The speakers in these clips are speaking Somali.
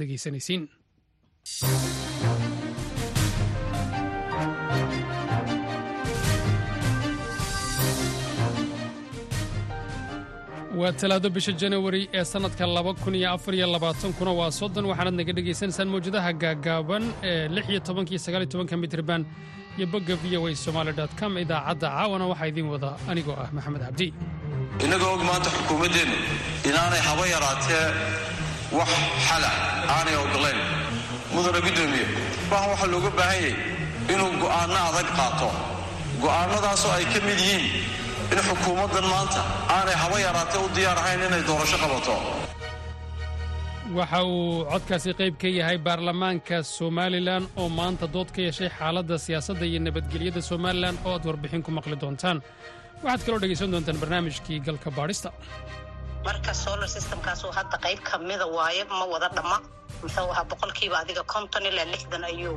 dhegeysanaysiin waa talaado bisha janawari ee sannadka laba kun iyo afar iyo labaatankuna waa soddon waxaanaad naga dhegaysanaysaan mawjadaha gaaggaaban ee lix iyo tobanka iyo tobanka mitriban iyo bogga v o a somaali dot com. Idaacadda caawana waxaa idiin wada anigoo ah maxamed cabdi. Innagoo og maanta xukuumaddeennu inaanay haba yaraatee wax xala aanay ogolayn. Mudana guddoomiye waxaan waxaa looga baahan yahay inuu go'aanno adag qaato. Go'aannadaasoo ay ka mid yihiin in xukuumaddan maanta aanay haba yaraatee u diyaar ahayn inay doorasho qabato. Waxa uu codkaasi qayb ka yahay baarlamaanka somalilan oo maanta dood ka yeeshay xaaladda siyaasadda iyo nabadgelyada somalilan oo aad warbixin ku maqli doontaan. Waxaad kaloo dhegaysan doontaan barnaamijkii galka baadhista marka solar systemkaasuu hadda qayb ka mida waaye ma wada dhamma muxuu ahaa boqolkiiba adiga konton ilaa lixdan ayuu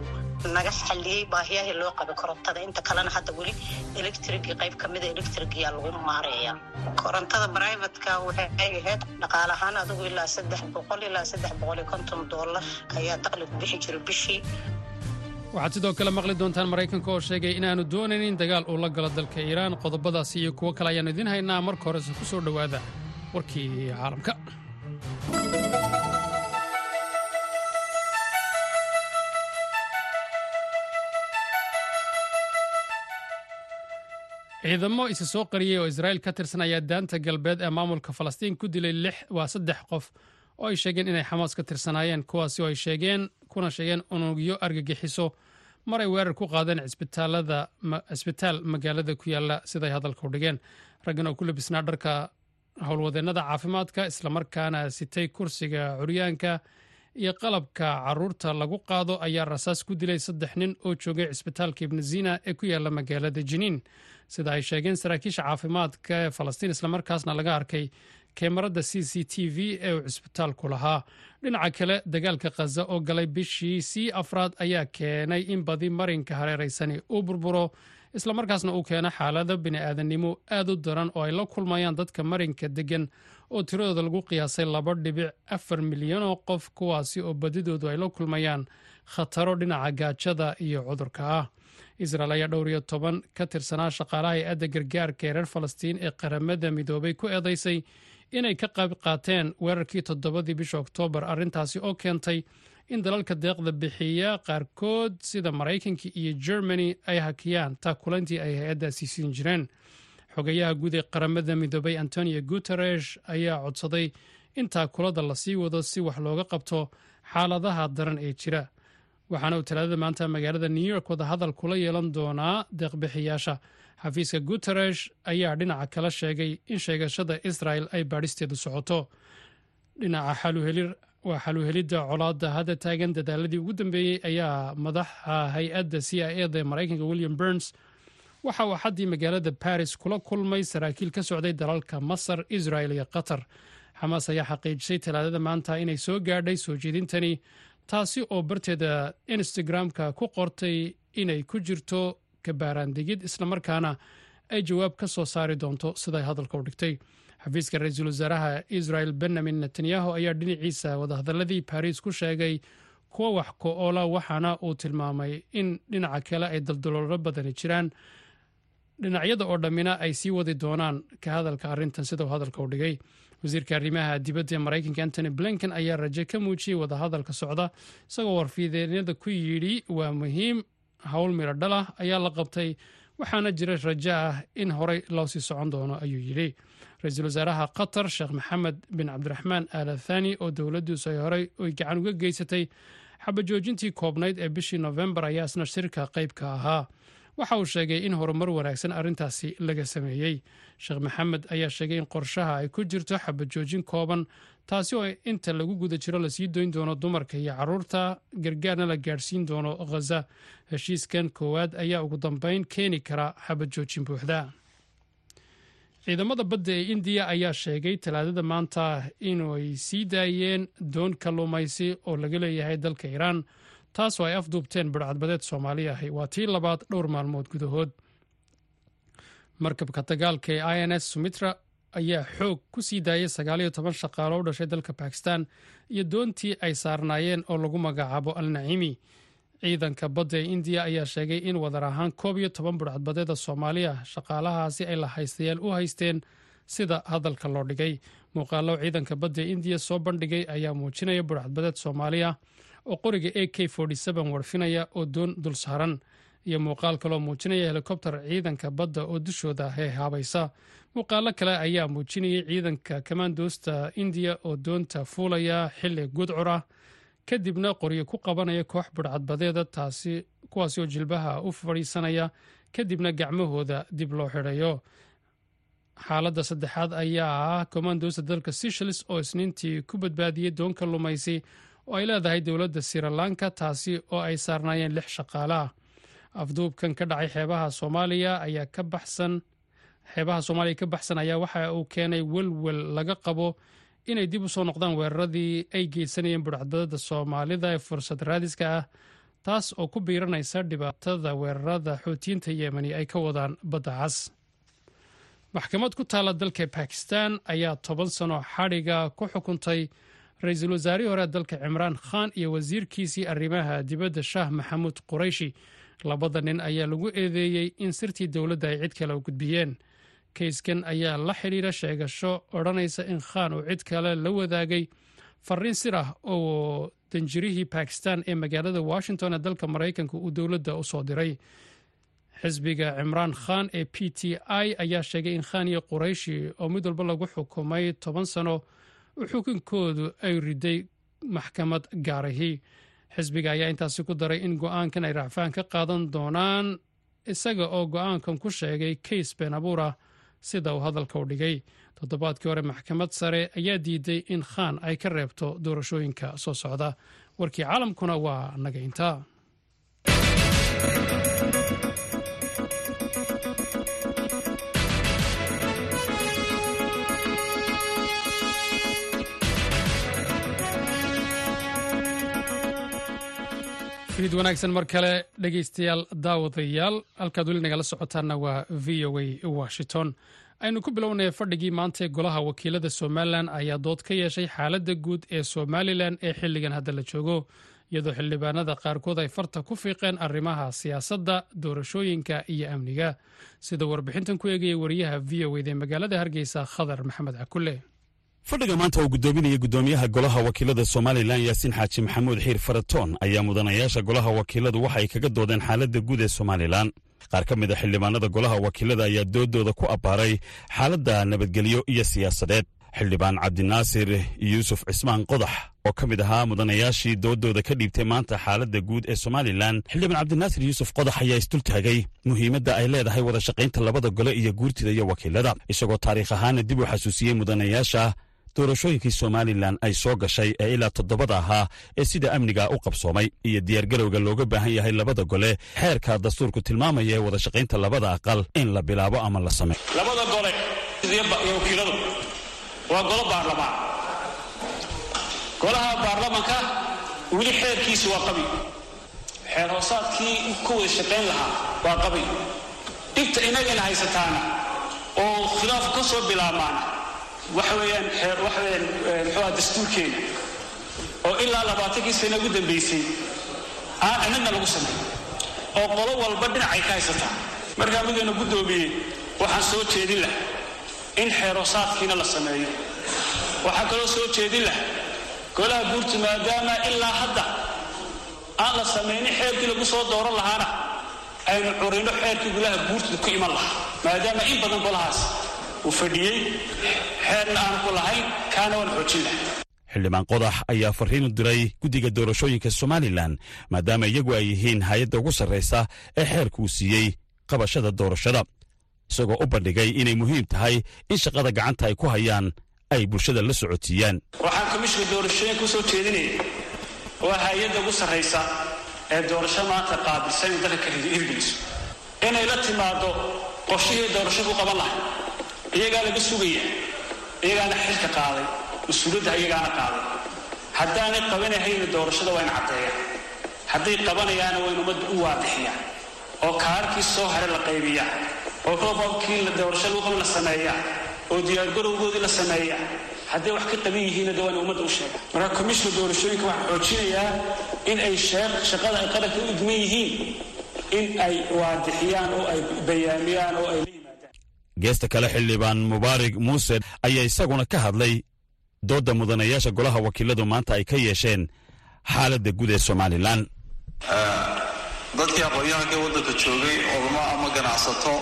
naga xalliyey baahiyahii loo qabay korontada. Inta kalena hadda weli electrigii qayb ka mida electrigiyaa lagu maareeya korontada brivatka waxay ahayd dhaqaale ahaan adigu ilaa saddex boqol ilaa saddex boqol iyo konton doolar ayaa daqli ku bixi jira bishii. Waxaad sidoo kale maqli doontaan maraykanka oo sheegay inaannu doonaynin dagaal uu la galo dalka iiraan. Qodobadaasi iyo kuwo kale ayaannu idiin haynaa. Marka horese ku soo dhowaada warkii caalamka. Ciidamo isa soo qariyey oo israa'iil ka tirsan ayaa daanta galbeed ee maamulka falastiin ku dilay lix waa saddex qof oo ay sheegeen inay xamaas ka tirsanaayeen kuwaasi oo ay sheegeen kuna sheegeen unugyo argagixiso mar ay weerar ku qaadeen cisbitaal magaalada ku yaalla siday hadalka u dhigeen. Raggan oo ku labisnaa dharka howlwadeennada caafimaadka islamarkaana sitay kursiga curyaanka iyo qalabka carruurta lagu qaado ayaa rasaas ku dilay saddex nin oo joogay cisbitaalka ibnazina ee ku yaalla magaalada jiniin sida ay sheegeen saraakiisha caafimaadka ee falastiin islamarkaasna laga arkay keemarada c c t v ee uu cisbitaalku lahaa. Dhinaca kale dagaalka khaza oo galay bishii sii afraad ayaa keenay in badi marinka hareeraysani uu burburo islamarkaasna uu keeno xaalado bini'aadannimo aad u daran oo ay la kulmayaan dadka marinka deggan oo tiradooda lagu qiyaasay laba dhibic afar milyan oo qof kuwaasi oo badidoodu ay la kulmayaan khataro dhinaca gaajada iyo cudurka ah. Israel ayaa dhowr iyo toban ka tirsanaa shaqaalaha hay'adda gargaarka ee reer falastiin ee qaramada midoobay ku eedaysay inay ka qayb qaateen weerarkii toddobadii bisha oktoobar arrintaasi oo keentay in dalalka deeqda bixiya qaarkood sida maraykanka iyo germany ay hakiyaan taakulantii ay hay'addaasi siin jireen. Xogayaha guud ee qaramada midoobay antonio guteresh ayaa codsaday in taakulada la sii wado si wax looga qabto xaaladaha daran ee jira. Waxaana uu talaadada maanta magaalada new york wada hadal kula yeelan doonaa deeqbixiyaasha. Xafiiska guteresh ayaa dhinaca kala sheegay in sheegashada israel ay baadhisteedu socoto. Dhinaca waa xaluhelidda colaadda hadda taagan dadaaladii ugu dambeeyey ayaa madaxa hay'adda c i eda ee maraykanka william burns. Waxa uu xaddii magaalada baris kula kulmay saraakiil ka socday dalalka masar israel iyo qatar. Xamaas ayaa xaqiijisay talaadada maanta inay soo gaadhay soo jeedintani taasi oo barteeda instagram-ka ku qortay inay ku jirto kabaaraandegid islamarkaana ay jawaab ka soo saari doonto siday hadalka u dhigtay xafiiska ra'iisul wasaaraha israel benyamin netanyahu ayaa dhinaciisa wadahadaladii baris ku sheegay kuwa wax ko-oola waxaana uu tilmaamay in dhinaca kale ay daldaloolo badani jiraan. Dhinacyada oo dhammina ay sii wadi doonaan ka hadalka arrintan sida hadalka u dhigay. Wasiirka arrimaha dibadda ee maraykanka antony blinken ayaa raje ka muujiyey wadahadalka socda isagoo warfideennada ku yidhi waa muhiim howl miro dhalah ayaa la qabtay waxaana jira rajo ah in horey loo sii socon doono ayuu yidhi. Ra'iisul wasaaraha qatar sheekh maxamed bin cabdiraxmaan aala thani oo dowladdiisu ay horey oy gacan uga geysatay xabajoojintii koobnayd ee bishii nofembar ayaa isna shirka qaybka ahaa. Waxa uu sheegay in horumar wanaagsan arrintaasi laga sameeyey. Sheekh maxamed ayaa sheegay in qorshaha ay ku jirto xabajoojin kooban taasi oo inta lagu guda jiro la sii doyn doono dumarka iyo carruurta gargaarna la gaadhsiin doono khaza heshiiskan koowaad ayaa ugu dambeyn keeni kara xabajoojin buuxda. Ciidamada badda ee indiya ayaa sheegay talaadada maanta inay sii daayeen doon kalluumaysi oo laga leeyahay dalka iiraan taasoo ay afduubteen badhcadbadeed soomaali ahi waa tii labaad dhowr maalmood gudahood. Markabka dagaalka ee i n s sumitra ayaa xoog ku sii daayay sagaaliyo toban shaqaalo u dhashay dalka bakistan iyo doontii ay saarnaayeen oo lagu magacaabo al naciimi ciidanka badda ee indiya ayaa sheegay in wadar ahaan koob iyo toban budhcadbadeeda soomaaliya shaqaalahaasi ay la haystayaal u haysteen sida hadalka loo dhigay. Muuqaalo ciidanka badda ee indiya soo bandhigay ayaa muujinaya budhcadbadeed soomaaliya oo qoriga a k warfinaya oo doon dul saaran. Iyo muuqaal kaloo muujinaya helikobter ciidanka badda oo dushooda heehaabaysa muuqaalo kale ayaa muujinayay ciidanka kamaandoosta indiya oo doonta fuulaya xilli gudcur ah kadibna qoryo ku qabanaya koox budhcadbadeeda taasi kuwaasi oo jilbaha u fadhiisanaya kadibna gacmahooda dib loo xidhayo. Xaaladda saddexaad ayaa ah komandoosta dalka seychelles oo isniintii ku badbaadiyey doonka lumaysi oo ay leedahay dowladda sirilanka taasi oo ay saarnaayeen lix shaqaale ah afduubkan ka dhacay xeebaha soomaaliya ayaa ka baxsan xeebaha soomaaliya ka baxsan ayaa waxa uu keenay welwel laga qabo inay dib u soo noqdaan weeraradii ay geysanayeen budhcadbadada soomaalida ee fursad raadiska ah taas oo ku biiranaysa dhibaatada weerarada xoutiyiinta yemeni ay ka wadaan badda cas maxkamad ku taalla dalka bakistan ayaa toban sano xadhiga ku xukuntay ra'iisul wasaarihii hore dalka cimraan khan iyo wasiirkiisii arrimaha dibadda shaah maxamuud qurayshi. Labada nin ayaa lagu eedeeyey in sirtii dowladda ay cid kale u gudbiyeen kayskan ayaa la xidhiira sheegasho odhanaysa in khan uu cid kale la wadaagay fariin sir ah oo danjirihii bakistan ee magaalada washington ee dalka maraykanka uu dowladda u soo diray. Xisbiga cimraan khan ee p t i ayaa sheegay in khan iyo qurayshi oo mid walba lagu xukumay toban sano xukunkoodu ay riday maxkamad gaarahi xisbiga ayaa intaasi ku daray in go'aankan ay racfaan ka qaadan doonaan isaga oo go'aankan ku sheegay kays been abuur ah sida uu hadalka u dhigay. Toddobaadkii hore maxkamad sare ayaa diiday in khan ay ka reebto doorashooyinka soo socda. Warkii caalamkuna waa naga intaa fiid wanaagsan mar kale dhegeystayaal daawadayaal halkaad weli nagala socotaanna waa v o a washington. Aynu ku bilownaya fadhigii maanta ee golaha wakiilada somalilan ayaa dood ka yeeshay xaaladda guud ee somalilan ee xilligan hadda la joogo iyadoo xildhibaanada qaarkood ay farta ku fiiqeen arrimaha siyaasadda doorashooyinka iyo amniga. Sida warbixintan ku eegaya wariyaha v o ed ee magaalada hargeysa khadar maxamed cakule fadhiga maanta uu guddoominaya guddoomiyaha golaha wakiilada somalilan yaasiin xaaji maxamuud xiir faratoon ayaa mudanayaasha golaha wakiiladu waxa ay kaga doodeen xaaladda guud ee somalilan. Qaar ka mid a xildhibaanada golaha wakiilada ayaa doodooda ku abbaaray xaaladda nabadgelyo iyo siyaasadeed. Xildhibaan cabdinaasir yuusuf cismaan qodax oo ka mid ahaa mudanayaashii doodooda ka dhiibtay maanta xaaladda guud ee somalilan xildhibaan cabdinaasir yuusuf qodax ayaa isdultaagay muhiimadda ay leedahay wada shaqaynta labada gole iyo guurtida iyo wakiilada isagoo taariikh ahaana dib u xasuusiyey mudanayaasha doorashooyinkii somalilan ay soo gashay ee ilaa toddobada ahaa ee sida amniga u qabsoomay iyo diyaargarowga looga baahan yahay labada gole xeerka dastuurku tilmaamaya ee wada shaqaynta labada aqal in la bilaabo ama la sameyo labada gole iyo wakiiladu waa golo baarlamaan. Golaha baarlamanka weli xeerkiisi waa qabi. Xeer hoosaadkii ku wada shaqayn lahaa waa qabi. Dhibta inagana haysataana oo khilaaf ka soo bilaabmaana waxa weeyaan xeer waxa weeyaan muxuu ah dastuurkeena oo ilaa labaatankii sano ugu dambaysay aan anagna lagu sameyn oo qolo walba dhinacay ka haysataa. Markaa midayna guddoomiyey waxaan soo jeedin lah in xeeroosaadkiina la sameeyo. Waxaan kaloo soo jeedin lah golaha guurta maadaama ilaa hadda aan la samaynin xeerkii lagu soo dooran lahaana aynu curino xeerkii golaha guurtada ku iman lahaa maadaama in badan golahaas uu fadhiyey. Xeerna aanu ku lahayn kaana waan xoojin. Lahay xildhibaan qodax ayaa farriin u diray guddiga doorashooyinka somalilan maadaama iyagu ay yihiin hay'adda ugu sarraysa ee xeerka uu siiyey qabashada doorashada isagoo u bandhigay inay muhiim tahay in shaqada gacanta ay ku hayaan ay bulshada la socotiiyaan waxaan komishinka doorashooyinka u soo jeedinaya waa hay'adda ugu sarraysa ee doorasho maanta qaabilsan in dalka ka inay la timaado qorshihii doorasho ku qaban lahay iyagaa laga sugaya. Iyagaana xilka qaaday. Mas'uuliyadda iyagaana qaaday. Haddaanay qabanahayna doorashada waa caddeeyaan hadday qabanayaana waa ummadda u waadixiyaan oo kaarkii soo hare la qaybiyaa oo roobabkii la doorasho lagu qaban la sameeyaa oo diyaargarowgoodii la sameeya. Hadday wax ka qaban yihiinna de waa in ummadda u sheega. Marka komishna doorashooyinka waxaan xoojinayaa in ay shaqada ay qaranka u idman yihiin. In ay waadixiyaan oo ay bayaamiyaan oo ay geesta kale xildhibaan mubaarig muuse ayaa isaguna ka hadlay doodda mudanayaasha golaha wakiiladu maanta ay ka yeesheen xaaladda guud ee somalilan. Dadkii aqoon-yahanka waddanka joogay odamo ama ganacsato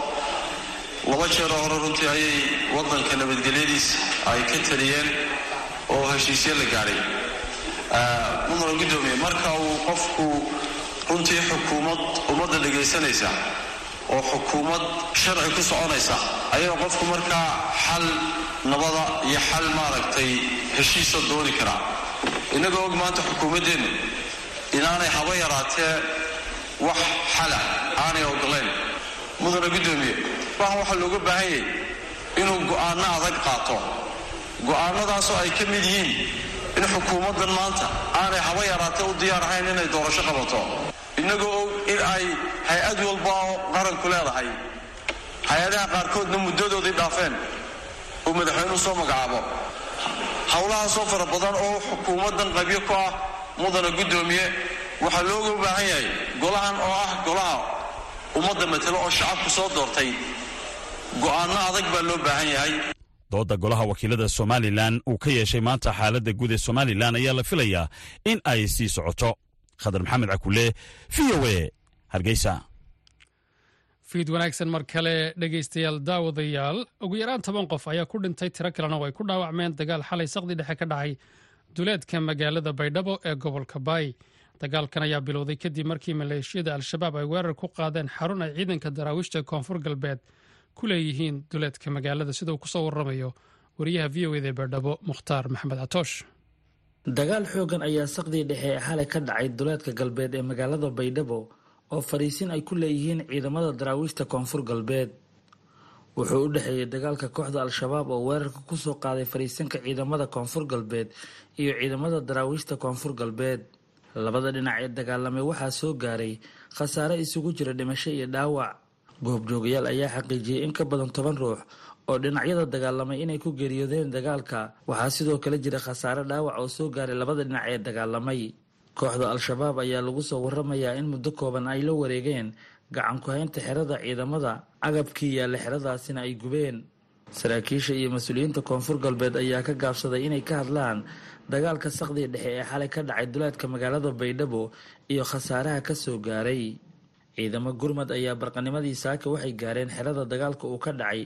laba jeeroo hore runtii ayay waddanka nabadgelyadiisa ay ka taliyeen oo heshiisyo la gaadhay mudana guddoomiye marka uu qofku runtii xukuumad ummadda dhegaysanaysa oo xukuumad sharci ku soconaysa. Ayaa qofku markaa xal nabada iyo xal maaragtay heshiisa dooni karaa. Innagoo og maanta xukuumaddeennu inaanay haba yaraatee wax xala aanay ogolayn mudana guddoomiye waxaan waxaa looga baahan yahay inuu go'aanno adag qaato. Go'aannadaasoo ay ka mid yihiin in xukuumaddan maanta aanay haba yaraatee u diyaar ahayn inay doorasho qabato innagoo og in ay hay'ad walba oo qaranku leedahay. Hay'adaha qaarkoodna muddadoodii dhaafeen. Uu madaxweynuhu soo magacaabo. Howlahaasoo fara badan oo xukuumaddan qabyo ku ah mudana guddoomiye waxaa looga baahan yahay golahan oo ah golaha ummadda matelo oo shacabku soo doortay. Go'aanno adag baa loo baahan yahay. Doodda golaha wakiilada somalilan uu ka yeeshay maanta xaaladda guud ee somalilan ayaa la filayaa in ay sii socoto khadar maxamed cakule v o e hargeysa. Fiid wanaagsan mar kale dhegaystayaal daawadayaal ugu yaraan toban qof ayaa ku dhintay tiro kalena oo ay ku dhaawacmeen dagaal xalay saqdi dhexe ka dhacay duleedka magaalada baydhabo ee gobolka baay. Dagaalkan ayaa bilowday kadib markii maleeshiyada al-shabaab ay weerar ku qaadeen xarun ay ciidanka daraawiishta koonfur galbeed ku leeyihiin duleedka magaalada sida uu ku soo waramayo wariyaha v o eda ee baydhabo mukhtaar maxamed catoosh dagaal xoogan ayaa saqdii dhexe xalay ka dhacay duleedka galbeed ee magaalada baydhabo oo fariisin ay ku leeyihiin ciidamada daraawiishta koonfur galbeed. Wuxuu u dhexeeyey dagaalka kooxda al-shabaab oo weerarka ku soo qaaday fariisinka ciidamada koonfur galbeed iyo ciidamada daraawiishta koonfur galbeed. Labada dhinac ee dagaalamay waxaa soo gaaray khasaare isugu jira dhimasho iyo dhaawac. Goobjoogayaal ayaa xaqiijiyey in ka badan toban ruux oo dhinacyada dagaalamay inay ku geeriyoodeen dagaalka. Waxaa sidoo kale jira khasaare dhaawac oo soo gaaray labada dhinac ee dagaalamay. Kooxda al-shabaab ayaa lagu soo waramayaa in muddo kooban ay la wareegeen gacan ku-haynta xerada ciidamada agabkii yaalla xeradaasina ay gubeen. Saraakiisha iyo mas'uuliyiinta koonfur galbeed ayaa ka gaabsaday inay ka hadlaan dagaalka saqdii dhexe ee xalay ka dhacay duleedka magaalada baydhabo iyo khasaaraha ka soo gaaray. Ciidamo gurmad ayaa barqanimadii saaka waxay gaareen xerada dagaalka uu ka dhacay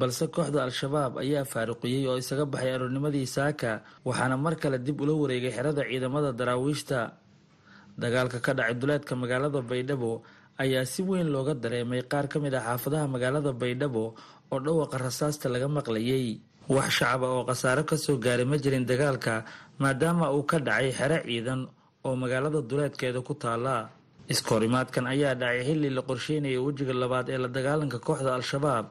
balse kooxda al-shabaab ayaa faaruqiyey oo isaga baxay aroornimadii saaka waxaana mar kale dib ula wareegay xerada ciidamada daraawiishta dagaalka ka dhacay duleedka magaalada baydhabo ayaa si weyn looga dareemay qaar ka mid ah xaafadaha magaalada baydhabo oo dhawaqa rasaasta laga maqlayay. Wax shacaba oo khasaaro ka soo gaaray ma jirin dagaalka maadaama uu ka dhacay xero ciidan oo magaalada duleedkeeda ku taala iskahorimaadkan ayaa dhacay xilli la qorsheynaya wejiga labaad ee la dagaalanka kooxda al-shabaab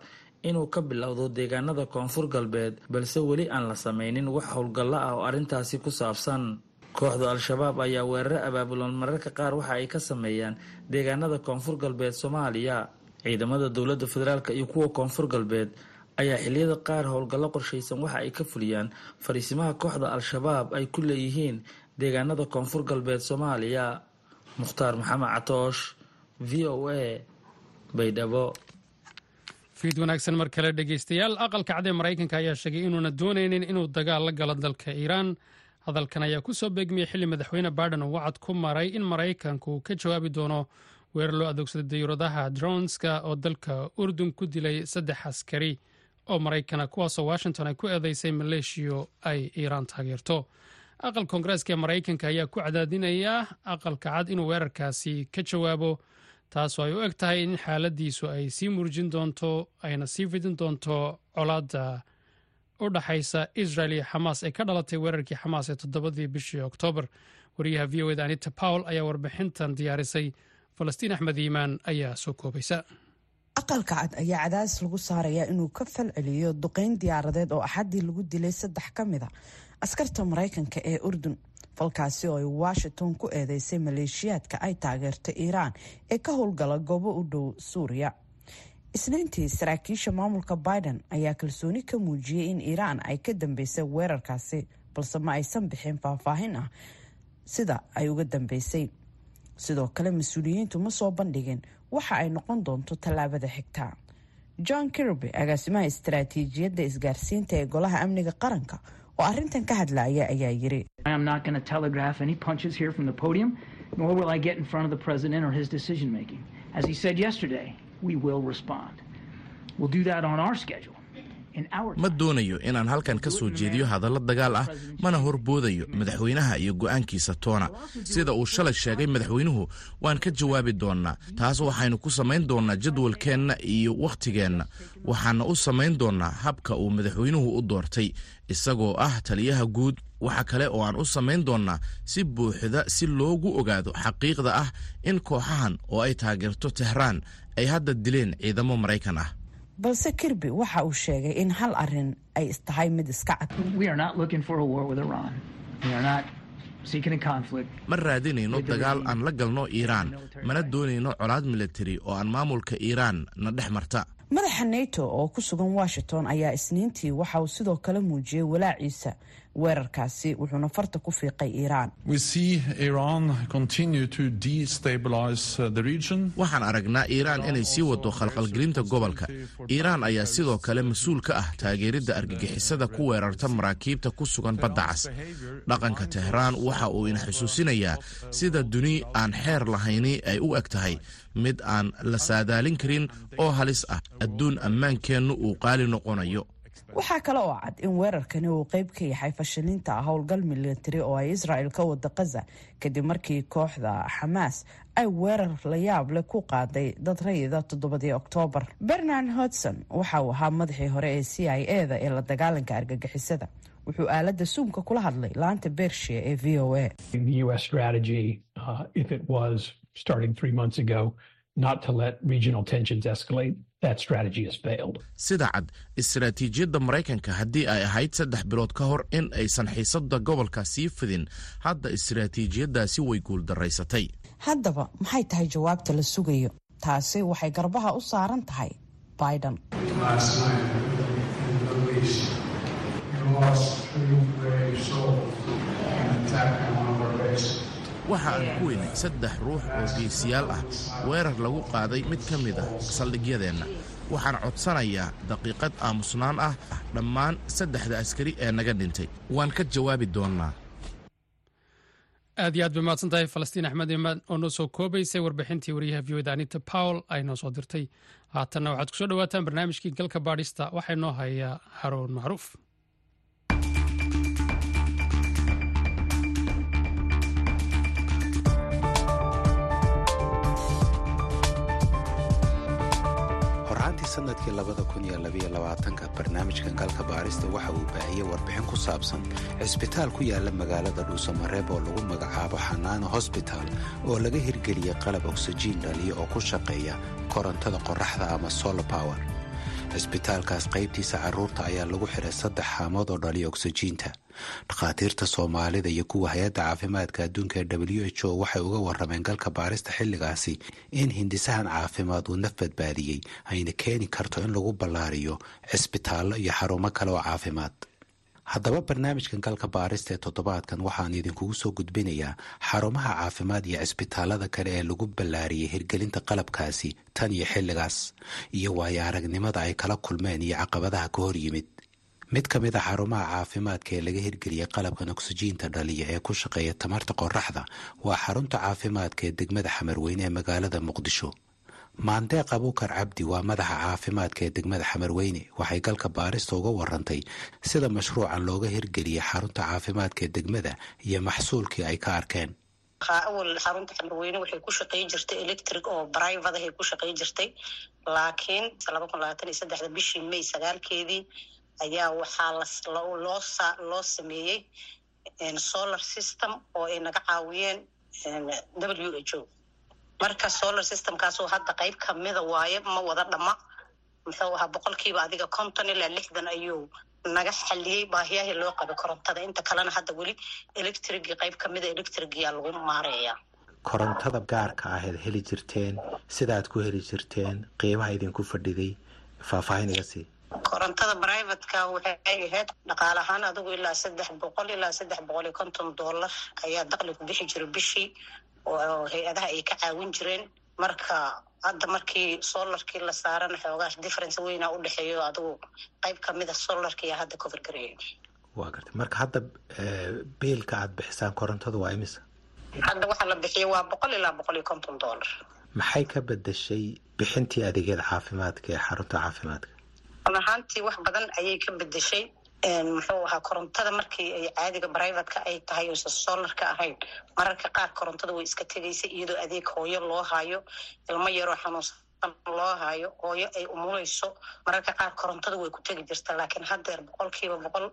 inuu ka bilowdo deegaanada koonfur galbeed balse weli aan la sameynin wax howlgallo ah oo arrintaasi ku saabsan. Kooxda al-shabaab ayaa weeraro abaabulan mararka qaar waxa ay ka sameeyaan deegaanada koonfur galbeed soomaaliya. Ciidamada dowladda federaalk iyo kuwa koonfur galbeed ayaa xiliyada qaar howlgallo qorshaysan waxa ay ka fuliyaan. Fariisimaha kooxda al-shabaab ay ku leeyihiin deegaanada koonfur galbeed soomaaliya. Mukhtaar maxamed catoosh v o a baydhabo fiid wanaagsan mar kale dhegeystayaal aqalka cad ee maraykanka ayaa sheegay inuuna doonaynin inuu dagaal la galo dalka iiraan. Hadalkan ayaa ku soo beegmiyey xilli madaxweyne baiden uu wacad ku maray in maraykanku ka jawaabi doono weerar loo adoogsaday dayuuradaha dronska oo dalka urdun ku dilay saddex askari oo maraykana kuwaasoo washington ay ku eedeysay maleeshiyo ay iiraan taageerto. Aqal koongareeska ee maraykanka ayaa ku cadaadinaya aqalka cad inuu weerarkaasi ka jawaabo taasoo ay u eg tahay in xaaladiisu ay sii murjin doonto ayna sii fidin doonto colaadda u dhaxaysa israel iyo xamaas ee ka dhalatay weerarkii xamaas ee toddobadii bishii oktoobar. Wariyaha v o eda anita powell ayaa warbixintan diyaarisay. Falastiin axmed iimaan ayaa soo koobaysa. Aqalka cad ayaa cadaadis lagu saarayaa inuu ka falceliyo duqeyn diyaaradeed oo axaddii lagu dilay saddex ka mid a askarta maraykanka ee urdun falkaasi oo ay washington ku eedeysay maleeshiyaadka ay taageerto iiraan ee ka howlgala goobo u dhow suuriya. Isniintii saraakiisha maamulka biden ayaa kalsooni ka muujiyey in iiraan ay ka dambeysay weerarkaasi balse ma aysan bixin faahfaahin ah sida ay uga dambeysay. Sidoo kale mas'uuliyiintu ma soo bandhigin waxa ay noqon doonto tallaabada xigta. John kirby agaasimaha istaraatiijiyadda isgaarsiinta ee golaha amniga qaranka oo arrintan ka hadlaya ayaa yiri ma doonayo inaan halkan ka soo jeediyo hadallo dagaal ah mana horboodayo madaxweynaha iyo go'aankiisa toona. Sida uu shalay sheegay madaxweynuhu waan ka jawaabi doonnaa. Taas waxaynu ku samayn doonnaa jadwalkeenna iyo wakhtigeenna waxaana u samayn doonnaa habka uu madaxweynuhu u doortay. Isagoo ah taliyaha guud waxa kale oo aan u samayn doonnaa si buuxda si loogu ogaado xaqiiqda ah in kooxahan oo ay taageerto tehraan ay hadda dileen ciidamo maraykan ah balse kirby waxa uu sheegay in hal arrin ay tahay mid iska cad. Ma raadinayno dagaal aan la galno iiraan mana doonayno colaad militari oo aan maamulka iiraan na dhex marta. Madaxa nato oo ku sugan washington ayaa isniintii waxa uu sidoo kale muujiyey walaaciisa weerarkaasi wuxuuna farta ku fiiqay iiraan waxaan aragnaa iiraan inay sii wado khalqalgelinta gobolka. Iiraan ayaa sidoo kale mas'uul ka ah taageeridda argagixisada ku weerarta maraakiibta ku sugan badda cas. Dhaqanka tehraan waxa uu ina xusuusinayaa sida duni aan xeer lahayni ay u eg tahay. Mid aan la saadaalin karin oo halis ah adduun ammaankeennu uu qaali noqonayo waxaa kale oo cad in weerarkani uu qeyb ka yahay fashilinta howlgal militari oo ay israel ka wada kaza kadib markii kooxda xamaas ay weerar la yaab leh ku qaaday dad rayida toddobadii oktoobar bernard hodson waxa uu ahaa madaxii hore ee c i e da ee la dagaalanka argagixisada wuxuu aaladda suumka kula hadlay laanta bershiya ee v o a sida cad istaraatiijiyadda maraykanka haddii ay ahayd saddex bilood ka hor in aysan xiisada gobolka sii fidin hadda istaraatiijiyaddaasi way guuldaraysatay haddaba maxay tahay jawaabta la sugayo? Taasi waxay garbaha u saaran tahay biden waxa aan ku weynay saddex ruux oo geesiyaal ah. Weerar lagu qaaday mid ka mid ah saldhigyadeenna. Waxaan codsanayaa daqiiqad aamusnaan ah dhammaan saddexda askari ee naga dhintay. Waan ka jawaabi doonnaa. Aad iyo aad bay mahadsan tahay falastiin axmed imaan oo noo soo koobaysay warbixintii wariyaha v oda anita powell ay noo soo dirtay. Haatanna waxaad ku soo dhawaataan barnaamijkii galka baadhista waxaa noo hayaa haroun macruuf horraantii sannadkii labada kun iyo labaiyo labaatanka barnaamijkan galka baarista waxa uu baahiyey warbixin ku saabsan cisbitaal ku yaalla magaalada dhuusamareeb oo lagu magacaabo xanaano hosbitaal oo laga hirgeliyey qalab oksijiin dhaliya oo ku shaqeeya korontada qorraxda ama solar power. Cisbitaalkaas qaybtiisa carruurta ayaa lagu xiray saddex haamood oo dhaliya oksijiinta dhakhaatiirta soomaalida iyo kuwa hay'adda caafimaadka adduunka ee w h o waxay uga warrameen galka baarista xilligaasi in hindisahan caafimaad uu naf badbaadiyey ayna keeni karto in lagu ballaariyo cisbitaallo iyo xarumo kale oo caafimaad. Haddaba barnaamijkan galka baarista ee toddobaadkan waxaan idinkugu soo gudbinayaa xarumaha caafimaad iyo cisbitaallada kale ee lagu ballaariyey hirgelinta qalabkaasi tan iyo xilligaas iyo waayo aragnimada ay kala kulmeen iyo caqabadaha ka hor yimid mid ka mid a xarumaha caafimaadka ee laga hirgeliyey qalabkan oksijiinta dhaliya ee ku shaqeeya tamarta qoraxda waa xarunta caafimaadka ee degmada xamarweyne ee magaalada muqdisho. Maandeeq abuukar cabdi waa madaxa caafimaadka ee degmada xamarweyne waxay galka baarista uga warantay sida mashruucan looga hirgeliyey xarunta caafimaadka ee degmada iyo maxsuulkii ay ka arkeen. Awal xarunta xamarweyne waxay ku shaqey jirtay electric oo brivadahay ku shaqey jirtay laakiin bishii may sagaalkeedii ayaa waxaa loo loo sameeyey solar system oo ay naga caawiyeen w h o. Marka solar systemkaasoo hadda qeyb kamida waaye ma wada dhama. Muxuu ahaa boqolkiiba adiga konton ilaa lixdan ayuu naga xaliyey baahiyahii loo qaba korontada. Inta kalena hadda weli electrigi qeyb kamida electrigiyaa lagu maareeya korontada gaarka ahayd heli jirteen sidaad ku heli jirteen qiimaha idinku fadhiday faahfaahin iga korontada brivatka waxay ahayd dhaqaal ahaan adigu ilaa saddex boqol ilaa saddex boqol iyo konton dollar ayaa daqli ku bixi jira bishii oo hay'adaha ay ka caawin jireen. Marka hadda markii solarkii la saarana xoogaa difference weynaa u dhexeeyo adigu qayb ka mid a solarkiiya hadda covergareeya waa gartay marka hadda biilka aada bixisaan korontada waa imisa? Hadda waxaa la bixiya waa boqol ilaa boqol iyo konton dollar. Maxay ka bedeshay bixintii adeegyada caafimaadka ee xarunta caafimaadka run ahaantii wax badan ayay ka bedeshay muxuu ahaa korontada markii ay caadiga brivatka ay tahay oysa solarka ahayn mararka qaar korontada way iska tegaysay iyadoo adeeg hooyo loo haayo ilmo yaroo xanuunsan loo haayo hooyo ay umulayso. Mararka qaar korontada way ku tegi jirta laakiin haddeer boqolkiiba boqol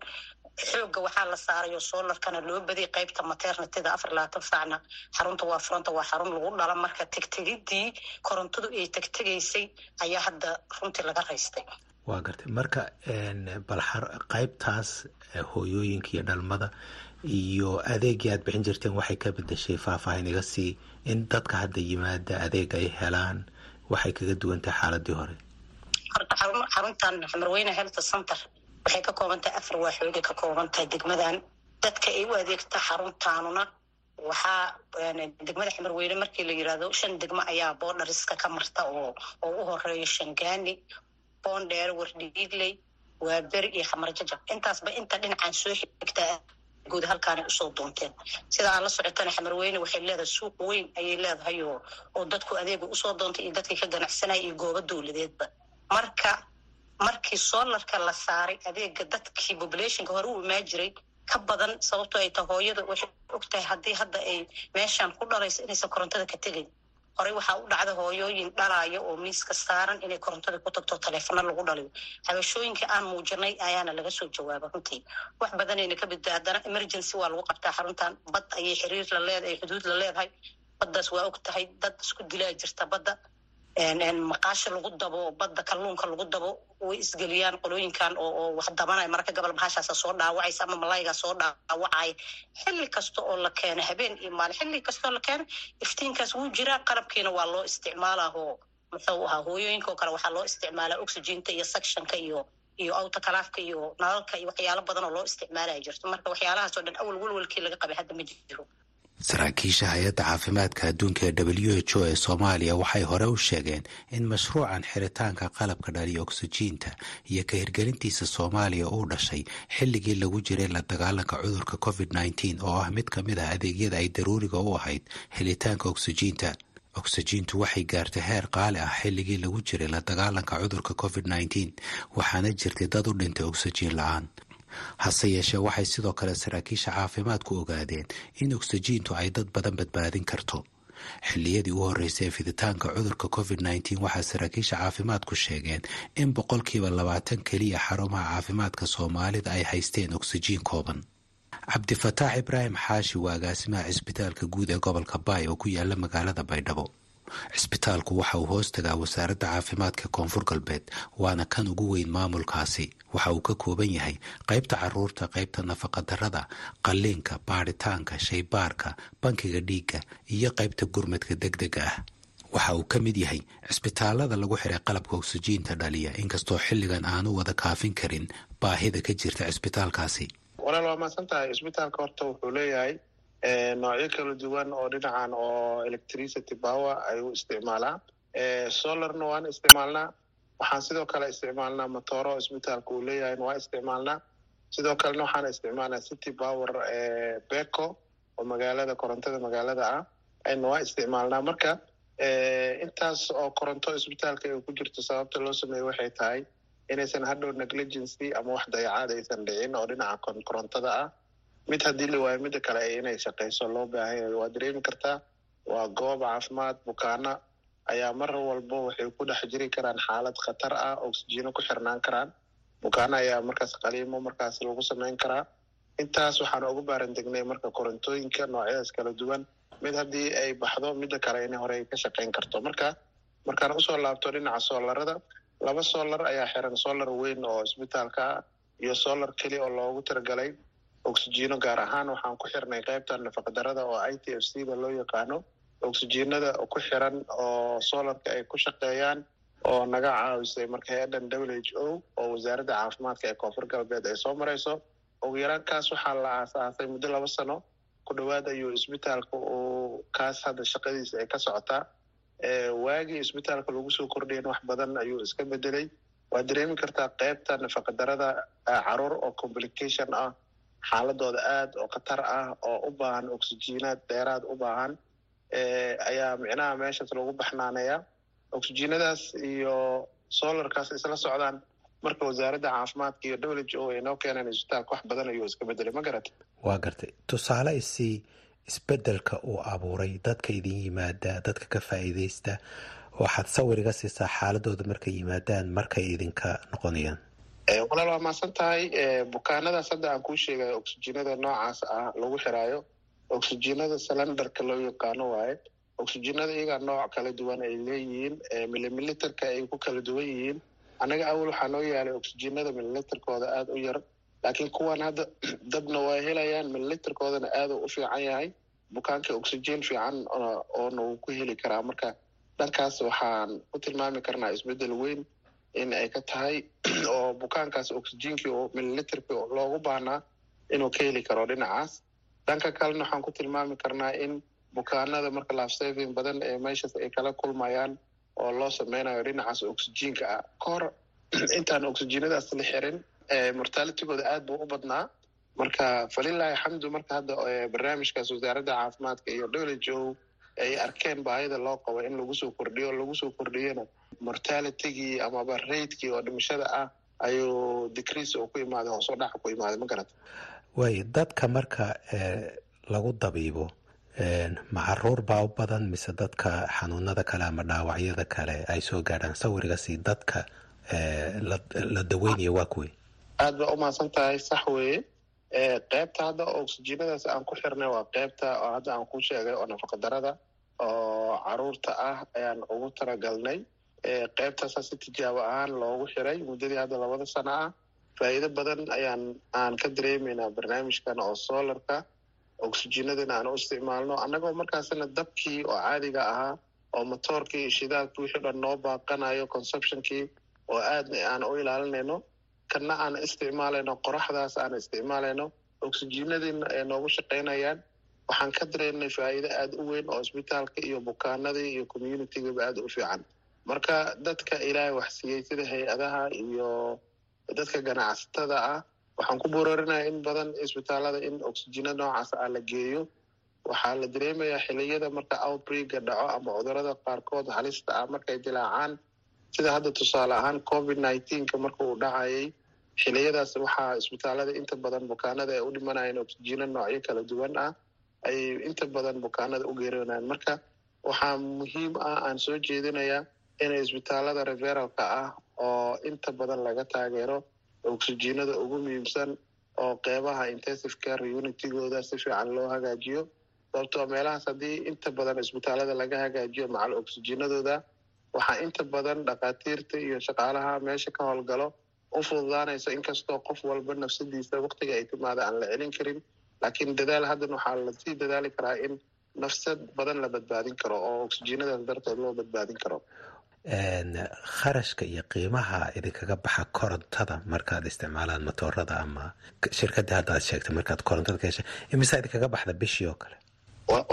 xooga waxaa la saaray oo solarkana loo badiyay qaybta maternitida afar labaatan saacna xarunta waa furanta waa xarun lagu dhala. Marka tegtegidii korontadu ay tegtegaysay ayaa hadda runtii laga raystay waa gartay. Marka bal qaybtaas hooyooyinka iyo dhalmada iyo adeegii aad bixin jirteen waxay ka bedeshay faahfaahin iga sii in dadka hadda yimaada adeeg ay helaan waxay kaga duwan tahay xaaladii hore xaruntan xamarweyne health center waxay ka kooban tahay afar waaxoogay ka kooban tahay degmadan. Dadka ay u adeegta xaruntaanuna waxaa degmada xamarweyne markii la yiraahdo shan degmo ayaa boodhariska ka marta oo oo u horeeyo shangaani boondheer waa beri iyo xamar jajab. Intaasba inta dhinacaan soo xigtaa guud halkaanay u soo doonteen sida aad la socotana xamarweyne waxay leedahay suuq weyn ayay leedahay oo dadku adeega u soo doontay iyo dadkii ka ganacsanaya iyo goobo dowladeedba. Marka markii solarka la saaray adeega dadkii populationka hore u imaan jiray ka badan sababtoo ay tahay hooyada waxay og tahay haddii hadda ay meeshaan ku dhalayso inaysan korontada ka tegayn horey waxaa u dhacda hooyooyin dhalaaya oo miiska saaran inay korontada ku tagto taleefano lagu dhaliyo. Habashooyinka aan muujinay ayaana laga soo jawaaba runtii. Wax badanayna ka bidda haddana emergency waa lagu qabtaa xaruntan bad ayay xiriir la leedahay xuduud la leedahay. Baddaas waa og tahay. Dad isku dilaa jirta badda maqaasha lagu dabo badda kalluunka lagu dabo way isgeliyaan qolooyinkan oo wax dabanaya mararka gobol bahashaasa soo dhaawacaysa ama malaygaa soo dhaawacaya xilli kasta oo la keena habeen iyo maalin xilli kasta oo la keena iftiinkaas wuu jiraa. Qalabkiina waa loo isticmaalahoo muxuu ahaa hooyooyinka oo kale waxaa loo isticmaalaa oxyginta iyo sectionka iyo iyo autocalaafka iyo nalalka iyo waxyaalo badan oo loo isticmaalaya jirto. Marka waxyaalahaas oo dhan awal welwelkii laga qabay hadda ma jiro saraakiisha hay'adda caafimaadka adduunka ee w h o ee soomaaliya waxay hore u sheegeen in mashruucan xiritaanka qalabka dhaliya oksijiinta iyo ka hirgelintiisa soomaaliya uu dhashay xilligii lagu jiray la dagaalanka cudurka covid nneteen oo ah mid ka mid ah adeegyada ay daruuriga u ahayd helitaanka oksijiinta. Oksijiintu waxay gaartay heer qaali ah xilligii lagu jiray la dagaalanka cudurka covid nneteen waxaana jirtay dad u dhintay oksijiin la'aan hase yeeshee waxay sidoo kale saraakiisha caafimaadku ogaadeen in oksijiintu ay dad badan badbaadin karto. Xilliyadii u horreysay ee fiditaanka cudurka covid nneteen waxaa saraakiisha caafimaadku sheegeen in boqolkiiba labaatan keliya xarumaha caafimaadka soomaalida ay haysteen oksijiin kooban. Cabdifataax ibraahim xaashi waa agaasimaha cisbitaalka guud ee gobolka baay oo ku yaalla magaalada baydhabo cisbitaalku waxa uu hoos tagaa wasaaradda caafimaadka koonfur galbeed waana kan ugu weyn maamulkaasi. Waxa uu ka kooban yahay qaybta carruurta qaybta nafaqadarrada qalliinka baadhitaanka shaybaarka bankiga dhiigga iyo qaybta gurmadka degdega ah. Waxa uu ka mid yahay cisbitaalada lagu xiray qalabka oksijiinta dhaliya inkastoo xilligan aanu wada kaafin karin baahida ka jirta cisbitaalkaasi walaal waa mahadsan tahay cisbitaalka horta wuxuu leeyahay noocyo kala duwan oo dhinacan oo electricity power ay u isticmaalaan. Solarna waan isticmaalnaa. Waxaan sidoo kale isticmaalnaa motoro isbitaalka uu leeyahay waa isticmaalnaa. Sidoo kalena waxaan isticmaalnaa city power beco oo magaalada korontada magaalada ah. Ayna waa isticmaalnaa. Marka intaas oo koronto isbitaalka ay ku jirto sababta loo sameeye waxay tahay inaysan hadhow negligency ama wax dayacaad aysan dhicin oo dhinaca korontada ah mid haddii la waayo midda kale inay shaqayso loo baahan yahay waa dareemi kartaa waa goob caafimaad bukaana ayaa mar walba waxay ku dhex jiri karaan xaalad khatar ah oksijiino ku xirnaan karaan. Bukaana ayaa markaas qaliimo markaas lagu samayn karaa. Intaas waxaan ugu baaran degnay marka korontooyinka noocyadaas kala duwan mid haddii ay baxdo midda kale in hore ay ka shaqayn karto. Marka markaan u soo laabto dhinaca soolarada laba solar ayaa xiran solar weyn oo isbitaalka ah iyo solar keli oo loogu talagalay oksijiino gaar ahaan waxaan ku xirnay qaybta nafaqdarada oo i t f c da loo yaqaano. Oxygenada ku xiran oo solarka ay ku shaqeeyaan oo naga caawisay marka hay'addan w h o oo wasaaradda caafimaadka ee koonfur galbeed ay soo marayso. Ugu yaraan kaas waxaa la aasaasay muddo laba sano. Ku dhowaad ayuu isbitaalka uu kaas hadda shaqadiisa ay ka socotaa. Waagii isbitaalka lagu soo kordhayan wax badan ayuu iska bedelay waad dareemi kartaa qeybta nafaqadarada carruur oo complication ah xaaladooda aada oo khatar ah oo u baahan oxygenaad dheeraad u baahan ayaa micnaha meeshaas lagu baxnaaneeyaa oxygenadaas iyo solarkaas isla socdaan marka wasaaradda caafimaadka iyo w h o ay noo keeneen isbitaalka wax badan ayuu iska bedelay ma garatay waa gartay. Tusaale isii isbeddelka uu abuuray dadka idin yimaada dadka ka faa'iidaysta waxaad sawir iga siisaa xaaladooda markay yimaadaan markay idinka noqonayaan walaal waa maasan tahay. Bukaanadaas hadda aan kuu sheegayo oxygenada noocaas ah lagu xiraayo. Oxygenada salendarka loo yaqaano waaye. Oxygenada iyagaa nooc kala duwan ay leeyihiin. Milimilitarka ay ku kala duwan yihiin. Annaga awal waxaa noo yaalay oxygenada mililitarkooda aada u yar. Laakiin kuwan hadda dabna waa helayaan mililitarkoodana aada u fiican yahay. Bukaanka oxygen fiican oona uu ku heli karaa. Marka dhankaas waxaan ku tilmaami karnaa isbeddel weyn in ay ka tahay oo bukaankaas oxygenkii oo mililitarkii loogu baahnaa inuu ka heli karo dhinacaas. Dhanka kalena waxaan ku tilmaami karnaa in bukaanada marka lafsaving badan ee meeshaas ay kala kulmayaan oo loo sameynayo dhinacaas oxygenka ah. Ka hor intaan oxygenadaas la xirin mortalitigooda aad buu u badnaa. Marka falilahi xamdu marka hadda barnaamijkaas wasaaradda caafimaadka iyo w h o ay arkeen baahida loo qabo in lagu soo kordhiyo lagu soo kordhiyana mortalitigii amaba raidkii oo dhimashada ah ayuu decrease oo ku imaaday hoosoo dhaca ku imaaday ma garata waayo dadka marka lagu dabiibo macaruur baa u badan mise dadka xanuunada kale ama dhaawacyada kale ay soo gaadhaan. Sawirigasi dadka la daweynaya waa kuwey aad baa umahadsan tahay sax weeye. Qeybta hadda oxygenadaas aan ku xirnay waa qeybta oo hadda aan ku sheegay oo nafaqadarada oo carruurta ah ayaan ugu talagalnay qeybtaasa si tijaabo ahaan loogu xiray muddadii hadda labada sano ah faa'iido badan ayaan aan ka dareemeynaa barnaamijkan oo solarka oxygenadana aan u isticmaalno. Annagoo markaasna dabkii oo caadiga ahaa oo motoorkii shidaalkii wixii dhan noo baaqanayo conceptionkii oo aadna aan u ilaalinayno kana aan isticmaalayno qoraxdaas aan isticmaalayno oxygenadiina ay noogu shaqaynayaan waxaan ka dareennay faa'iido aada u weyn oo isbitaalka iyo bukaanadii iyo communitygaba aada u fiican marka dadka ilaahay wax siiyey sida hay'adaha iyo dadka ganacsatada ah waxaan ku boorarinaya in badan isbitaalada in oxygena noocaas ah la geeyo. Waxaa la dareemayaa xiliyada marka outbreaka dhaco ama cudurrada qaarkood halista ah markay dilaacaan. Sida hadda tusaale ahaan covid nineteenka marka uu dhacayay xiliyadaas waxaa isbitaalada inta badan bukaanada ay u dhimanayeen oxygena noocyo kala duwan ah ayay inta badan bukaanada u geerinayaan marka waxaa muhiim ah aan soo jeedinayaa inay isbitaalada referalka ah oo inta badan laga taageero oxygenada ugu muhiimsan oo qeybaha intensive care unitigooda si fiican loo hagaajiyo. Sababtoo meelahaas haddii inta badan isbitaalada laga hagaajiyo macal oxygenadooda waxaa inta badan dhakhaatiirta iyo shaqaalaha meesha ka howlgalo u fududaanaysa inkastoo qof walba nafsadiisa waktiga ay timaada aan la celin karin. Laakiin dadaal haddan waxaa la sii dadaali karaa in nafsad badan la badbaadin karo oo oxygenadaas darteed loo badbaadin karo kharashka iyo qiimaha idinkaga baxa korontada markaad isticmaalaan motoorada ama shirkadii hadda aad sheegtay markaad korontada ka hesha imisaa idinkaga baxda bishii oo kale?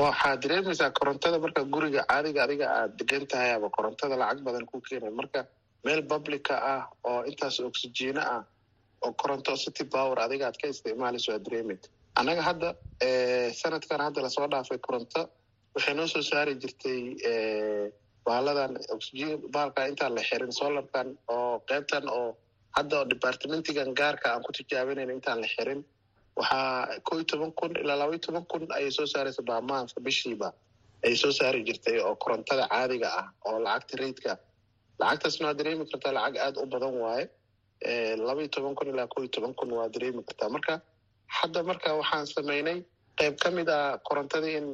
Waxaad dareemaysaa korontada marka guriga caadiga adiga aad degan tahay ama korontada lacag badan ku keenay. Marka meel publica ah oo intaas oxygena ah oo koronto city power adiga aad ka isticmaalayso aad dareemayt annaga hadda sanadkan hadda la soo dhaafay koronto waxay noo soo saari jirtay baaladan baalka intaan la xirin solarkan oo qeybtan oo hadda departmentigan gaarka aan ku tijaabinayn intaan la xirin waxaa ko iyo toban kun ilaa laba iyo toban kun ayay soo saaraysa baamaanka bishiiba. Ayay soo saari jirtay oo korontada caadiga ah oo lacagta raidka lacagtaasna waa dareemi kartaa lacag aada u badan waaye. Laba iyo toban kun ilaa ko iyo toban kun waa dareemi kartaa. Marka hadda marka waxaan samaynay qayb ka mid ah korontadii in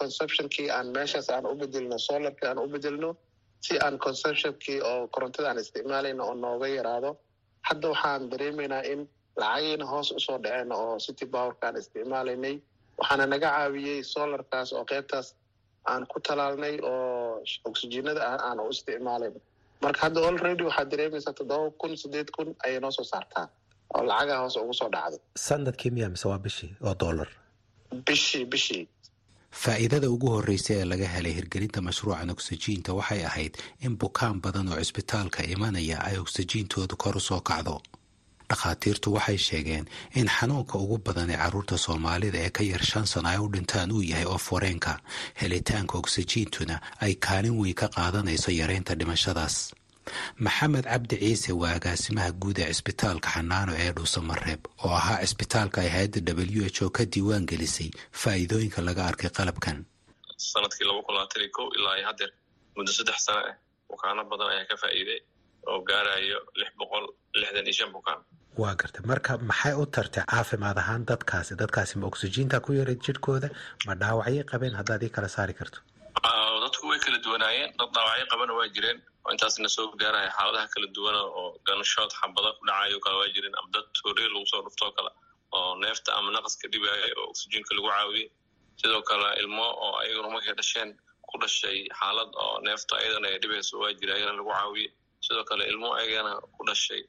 conceptionkii aan meeshaas aan u bedelino solarkii aan u bedelno si aan conceptionkii oo korontada aan isticmaalayno oo nooga yaraado hadda waxaan dareemaynaa in lacagiina hoos u soo dhaceen oo city powerka aan isticmaalaynay. Waxaana naga caawiyey solarkaas oo qeybtaas aan ku talaalnay oo oxygenada aan u isticmaalayn marka hadda already waxaad dareemaysaa toddoba kun sideed kun ayay noo soo saartaa oo lacagaa hoose ugu soo dhacday. Sanadkii miya mise waa bishii oo dollar bishii bishii. Faa'iidada ugu horreysa ee laga helay hirgelinta mashruucan oksijiinta waxay ahayd in bukaan badan oo cisbitaalka imanaya ay oksijiintoodu kor u soo kacdo. Dhakhaatiirtu waxay sheegeen in xanuunka ugu badan ee carruurta soomaalida ee ka yar shan sano ay u dhintaan uu yahay oof wareenka. Helitaanka oksijiintuna ay kaalin weyn ka qaadanayso yareynta dhimashadaas maxamed cabdi ciise waa agaasimaha guud ee cisbitaalka xanaano ee dhuusamareeb oo ahaa cisbitaalka ay hay'adda w h o ka diiwaan gelisay. Faa'iidooyinka laga arkay qalabkan. Sanadkii laba kun labaatan iyo kow ilaa iyo haddeer muddo saddex sano ah bukaano badan ayaa ka faa'iiday oo gaarayo lix boqol lixdan iyo shan bukaan. Waa gartay marka maxay u tartay caafimaad ahaan dadkaasi? Dadkaasi ma oksijiinta ku yaray jidhkooda? Ma dhaawacyo qabeen? Haddaad ii kala saari karto duwanaayeen dad dhaawacyo qabana waa jireen oo intaasna soo gaaraya xaaladaha kala duwana oo ganshood xabada ku dhacayo kale waa jireen ama dad tooriya lagu soo dhuftoo kale oo neefta ama naqaska dhibaya oo oksijiinka lagu caawiyey sidoo kale ilmo oo ayaguna markay dhasheen ku dhashay xaalad oo neefta ayadana ay dhibayso waa jira ayagana lagu caawiyey sidoo kale ilmo ayagana ku dhashay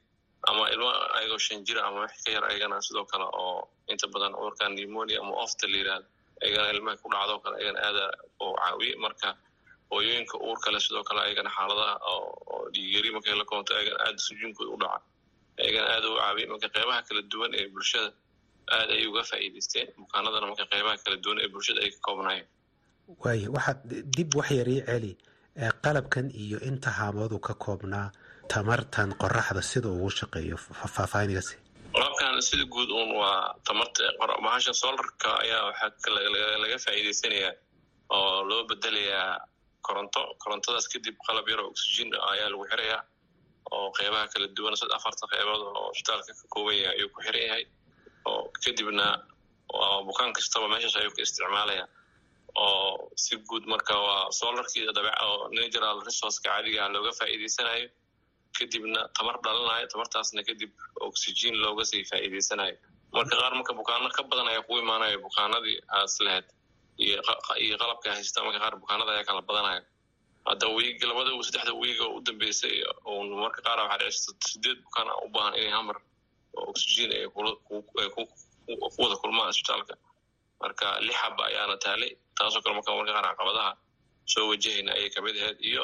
ama ilmo ayagoo shan jira ama wax ka yar ayagana sidoo kale oo inta badan cudurka pneumonia ama ofta la yiraahdo ayagana ilmaha ku dhacdo kale ayagana aada oo caawiye marka hooyooyinka uur kale sidoo kale ayagana xaaladaha oo dhiigyari markay la koonto ayagana aada sujuunkooda u dhaca ayagana aada u caawiye marka qeybaha kala duwan ee bulshada aada ay uga faa'iidaysteen bukaanadana marka qeybaha kala duwan ee bulshada ay ka koobnaayeen. Waayo waxaad dib wax yar ii celi qalabkan iyo inta haamoodu ka koobnaa tamartan qoraxda sida ugu shaqeeyo faahfaahinigasi qalabkan sida guud uun waa tamarta bahasha solarka ayaa waxaa laga faa'iidaysanayaa oo loo bedelayaa koronto korontadaas kadib qalab yar oo oxygen ayaa lagu xirayaa oo qeybaha kala duwan sad afarta qeybood oo isbitaalka ka kooban yahay ayuu ku xiran yahay. Oo kadibna bukaan kastaba meeshaas ayuu ka isticmaalaya. Oo si guud marka waa solarkii dabeec oo natural resourceka caadigaha looga faa'iidaysanayo. Kadibna tamar dhalanayo tamartaasna kadib oxygen looga sii faa'iidaysanayo. Marka qaar marka bukaano ka badan ayaa kugu imaanayo bukaanadii aas lahayd iyo qalabka haysta marka qaar bukaanada ayaa kala badanaya. Hadda wiig labada saddexda wiig oo u dambeysay un marka qaar waxaa dhacaysa sideed bukaan u baahan inay hamar oxygen ay ku wada kulmaan isbitaalka. Marka lix haba ayaana taalay taasoo kale marka marka qaar caqabadaha soo wajahayna ayay ka mid ahayd. Iyo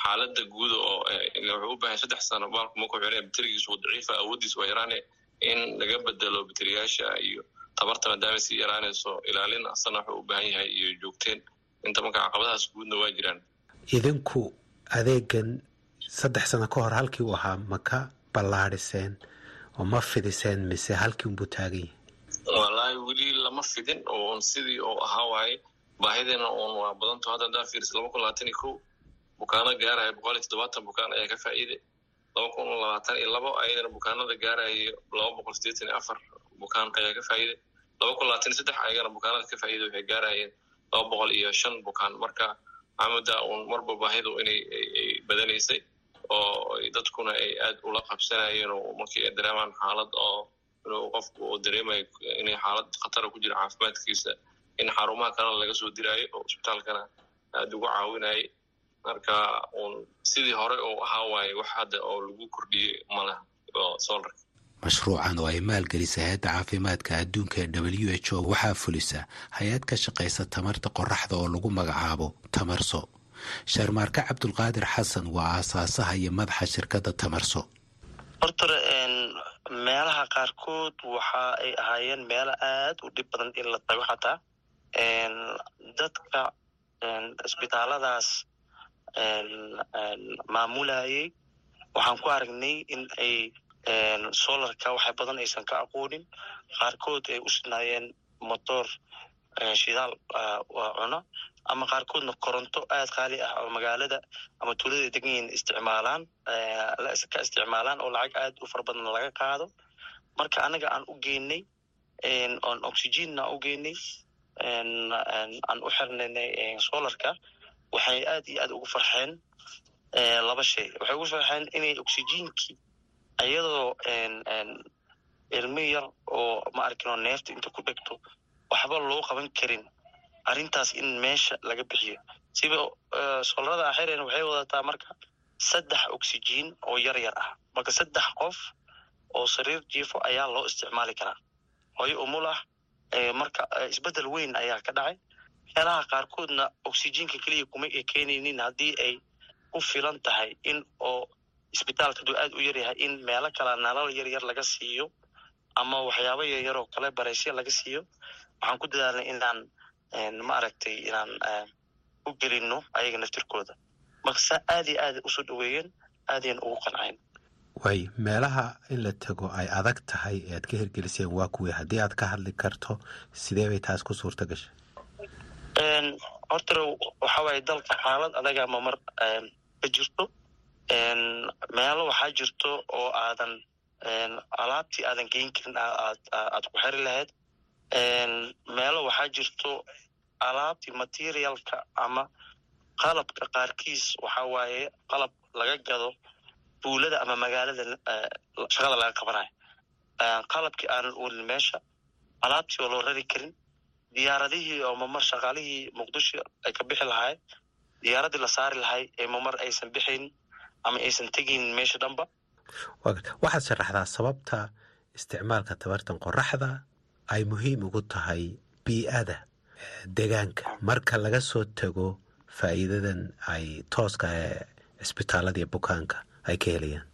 xaalada guud oo wuxuu u baahay saddex sano baalku markuu xiraya baterigiisu daciifa awooddiis waa yaraane in laga bedelo bateriyaasha iyo tabarta maadaama sii yaraanayso ilaalin asana wuxuu u baahan yahay iyo joogteen. Inta marka caqabadahaas guudna waa jiraan. Idinku adeegan saddex sano ka hor halkii uu ahaa ma ka ballaadhiseen oo ma fidiseen mise halkii unbuu taagan yahay? Wallaahi weli lama fidin oon sidii oo ahaa waaye. Baahideena oon waa badanto. Hadda hadaa fiiris laba kun labaatan iyo kow bukaano gaaraya boqol iyo toddobaatan bukaan ayaa ka faa'iiday laba kun labaatan iyo labo ayadana bukaanada afar bukaan ayaa ka saddex ayagana bukaanada ka faa'iiday waxay gaarayeen laba boqol iyo shan bukaan. Marka camada uun marba baahidu inay ay badanaysay oo dadkuna ay aad ula qabsanayeen oo markii ay dareemaan xaalad oo inuu qofku uu dareemayo inay xaalad khatara ku jira caafimaadkiisa in xarumaha kalena laga soo diraayo oo isbitaalkana aada ugu caawinayay marka uun sidii hore uu ahaa waaye wax hadda oo lagu kordhiyey maleh oo solarka mashruucan oo ay maalgelisa hay'adda caafimaadka adduunka ee w h o waxaa fulisa hay'ad ka shaqaysa tamarta qoraxda oo lagu magacaabo tamarso. Sheermaarke cabdulqaadir xasan waa aasaasaha iyo madaxa shirkadda tamarso. Hortore meelaha qaarkood waxa ay ahaayeen meelo aad u dhib badan in la tago xataa. Dadka isbitaaladaas maamulayay waxaan ku aragnay in ay solarka waxay badan aysan ka aqoonin. Qaarkood ay u sinaayeen motor shidaal cuno. Ama qaarkoodna koronto aad qaali ah oo magaalada ama tuulada degan isticmaalaan ka isticmaalaan oo lacag aad u fara badan laga qaado. Marka anaga aan u geynay oon oxygenna u geynay aan u xirnaynay solarka waxay aad iyo aad ugu farxeen laba shay. Waxay ugu farxeen inay oxygenkii iyadoo ilmi yar oo ma arkin oo neefta inta ku dhegto waxba loo qaban karin arrintaas in meesha laga bixiyo. Siba solarada axireen waxay wadataa marka saddex oxygen oo yar yar ah. Marka saddex qof oo sariir jiifo ayaa loo isticmaali karaa. Hooyo umul ah marka isbeddel weyn ayaa ka dhacay meelaha qaarkoodna oxygenka keliya kuma ay keenaynin haddii ay ku filan tahay in oo isbitaalka haduu aad u yaryahay in meelo kala nalal yar yar laga siiyo ama waxyaabo yaryar oo kale baraysya laga siiyo. Waxaan ku dadaalnay inaan maaragtay inaan u gelino ayaga naftirkooda. Marka saa aad iyo aad u soo dhaweeyeen aadayan ugu qancayn. Waay meelaha in la tego ay adag tahay ee aad ka hirgeliseen waa kuwii. Haddii aad ka hadli karto sidee bay taas ku suurta gashay horta waxa waaye dalka xaalad adaga mamar ka jirto. Meelo waxaa jirto oo aadan alaabtii aadan geyn karin aad ku xeri lahayd. Meelo waxaa jirto alaabtii materialka ama qalabka qaarkiis waxa waaye qalab laga gado duulada ama magaalada shaqada laga qabanayo. Qalabkii aanan oolin meesha alaabtii oo loo rari karin diyaaradihii oo mamar shaqaalihii muqdisho ay ka bixi lahay diyaaradii la saari lahay ee mamar aysan bixayn ama aysan tegaynin meesha dhanba. Waxaad sharaxdaa sababta isticmaalka tabartan qoraxda ay muhiim ugu tahay bii'ada degaanka marka laga soo tago faa'iidadan ay tooska ee cisbitaaladiiyo bukaanka ay ka helayaan.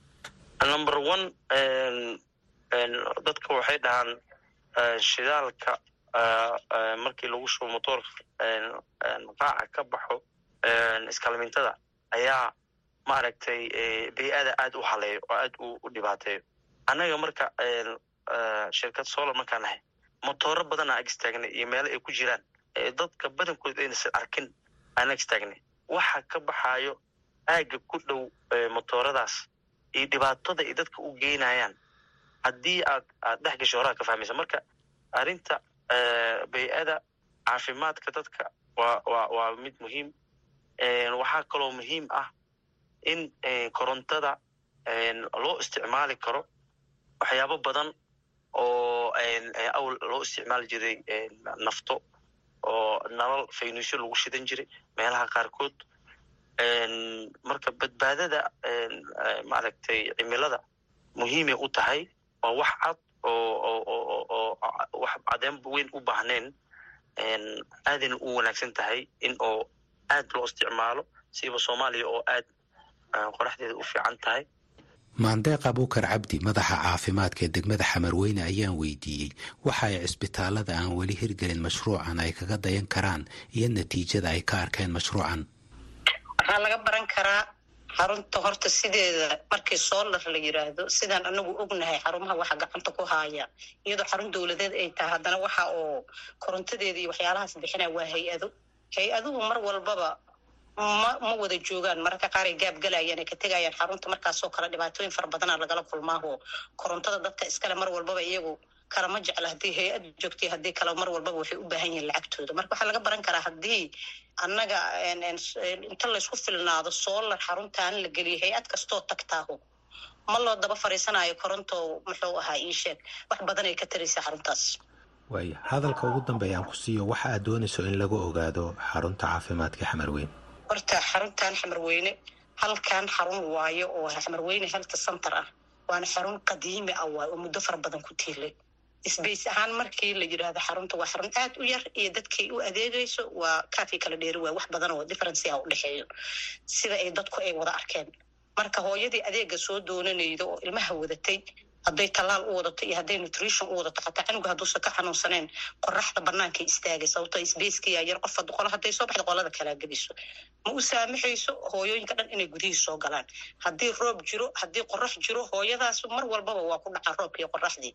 Number one dadka waxay dhahaan shidaalka markii lagu shubo motoorka qaaca ka baxo iskaalmintada ayaa maaragtay bey-ada aad u haleeyo oo aad u dhibaateeyo. Annaga marka shirkad solar markaan nahay motooro badanaa ag istaagnay iyo meelo ay ku jiraan dadka badankood aynasa arkin aan ag istaagnay waxa ka baxaayo aagga ku dhow motooradaas iyo dhibaatada ay dadka u geynayaan haddii aad aad dhex gasho horaa ka fahmaysa marka arrinta bey-ada caafimaadka dadka waa waa mid muhiim. Waxaa kaloo muhiim ah in korontada loo isticmaali karo waxyaabo badan oo awl loo isticmaali jiray nafto oo nalal faynuusyo lagu shidan jiray meelaha qaarkood. Marka badbaadada maaragtay cimilada muhiimay u tahay waa wax cad oo wax cadeen weyn u baahnayn aadayna u wanaagsan tahay in oo aad loo isticmaalo siba soomaaliya oo aad qoraxdeeda u fiican tahay. Maandeeq abuukar cabdi madaxa caafimaadka ee degmada xamarweyne ayaan weydiiyey waxa ay cisbitaalada aan weli hirgelin mashruucan ay kaga dayan karaan iyo natiijada ay ka arkeen mashruucan. Waxaa laga baran karaa xarunta horta sideeda markii solar la yiraahdo sidaan anagu ognahay xarumaha waxa gacanta ku haaya. Iyadoo xarun dowladeed ay tahay haddana waxa oo korontadeeda iyo waxyaalahaas bixinaya waa hay'ado hay'aduhu mar walbaba ma ma wada joogaan mararka qaar ay gaabgalayaan ay ka tegayaan xarunta markaasoo kale dhibaatooyin fara badana lagala kulmaaho. Korontada dadka iskale mar walbaba iyagu kalama jecla haddii hay'ad joogtay haddii kale mar walbaba waxay u baahan yihiin lacagtooda. Marka waxaa laga baran karaa haddii annaga inta laysku filnaado solar xaruntaan la geliyo hay'ad kastoo tagtaaho ma loo daba fariisanayo koronto muxuu ahaa ii sheeg. Wax badan ay ka taraysa xaruntaas. Waaya hadalka ugu dambeeya aan ku siiyo waxa aad doonayso in lagu ogaado xarunta caafimaadka xamarweyne horta xaruntan xamarweyne halkan xarun waayo oo xamarweyne health center ah waana xarun qadiimi ah waayo oo muddo fara badan ku tiilay sbace ahaan markii la yidhaahdo xarunta waa xarun aad u yar iyo dadkay u adeegayso waa kaafii kala dheeri waay wax badan oo differency ah u dhexeeyo sida ay dadku ay wada arkeen. Marka hooyadii adeega soo doonanayda oo ilmaha wadatay hadday tallaal u wadato iyo hadday nutrition u wadato xataa canuga hadduusan ka xanuunsaneen qoraxda bannaankay istaagay sababto sbacekaya yar qof qolo hadday soo baxda qolada kalaa geliso. Ma u saamaxayso hooyooyinka dhan inay gudihii soo galaan. Haddii roob jiro haddii qorax jiro hooyadaas mar walbaba waa ku dhaca roobka qoraxdii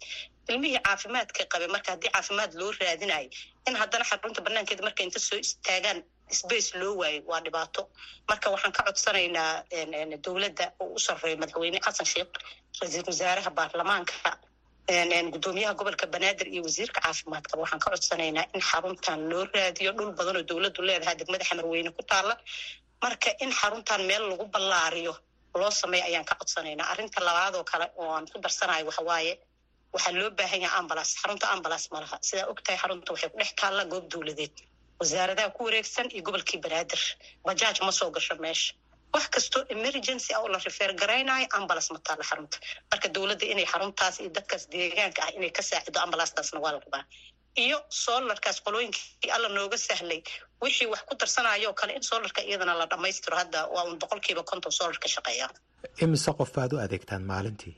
ilmihii caafimaadka qabe marka haddii caafimaad loo raadinayo in haddana xarunta banaankeeda marka inta soo istaagaan space loo waayo waa dhibaato. Marka waxaan ka codsanaynaa dowladda oo u sarreeyo madaxweyne xasan sheekh ra'iisul wasaaraha baarlamaanka. Gudoomiyaha gobolka banaadir iyo wasiirka caafimaadka. Waxaan ka codsanaynaa in xaruntan loo raadiyo dhul badan oo dowladdu leedahay degmada xamarweyne ku taala marka in xaruntan meel lagu ballaariyo loo sameeyo ayaan ka codsanaynaa. Arrinta labaadoo kale oo aan ku darsanayo waxa waaye waxaa loo baahan yaha ambalas xarunta ambalas ma laha. Sidaa og tahay xarunta waxay ku dhex taallaa goob dowladeed wasaaradaha ku wareegsan iyo gobolkii banaadir bajaaj ma soo gasho meesha. Wax kastoo emergency ah oo la rifeer garaynayo ambulance ma taalla xarunta. Marka dowladda inay xaruntaas iyo dadkaas deegaanka ah inay ka saacido ambulancetaasna waa la rabaa iyo solarkaas qolooyinkii alla nooga sahlay wixii wax ku darsanayo oo kale in solarka iyadana la dhammaystiro hadda waa un boqolkiiba konton solar ka shaqeeya. Imise qof baad u adeegtaan maalintii?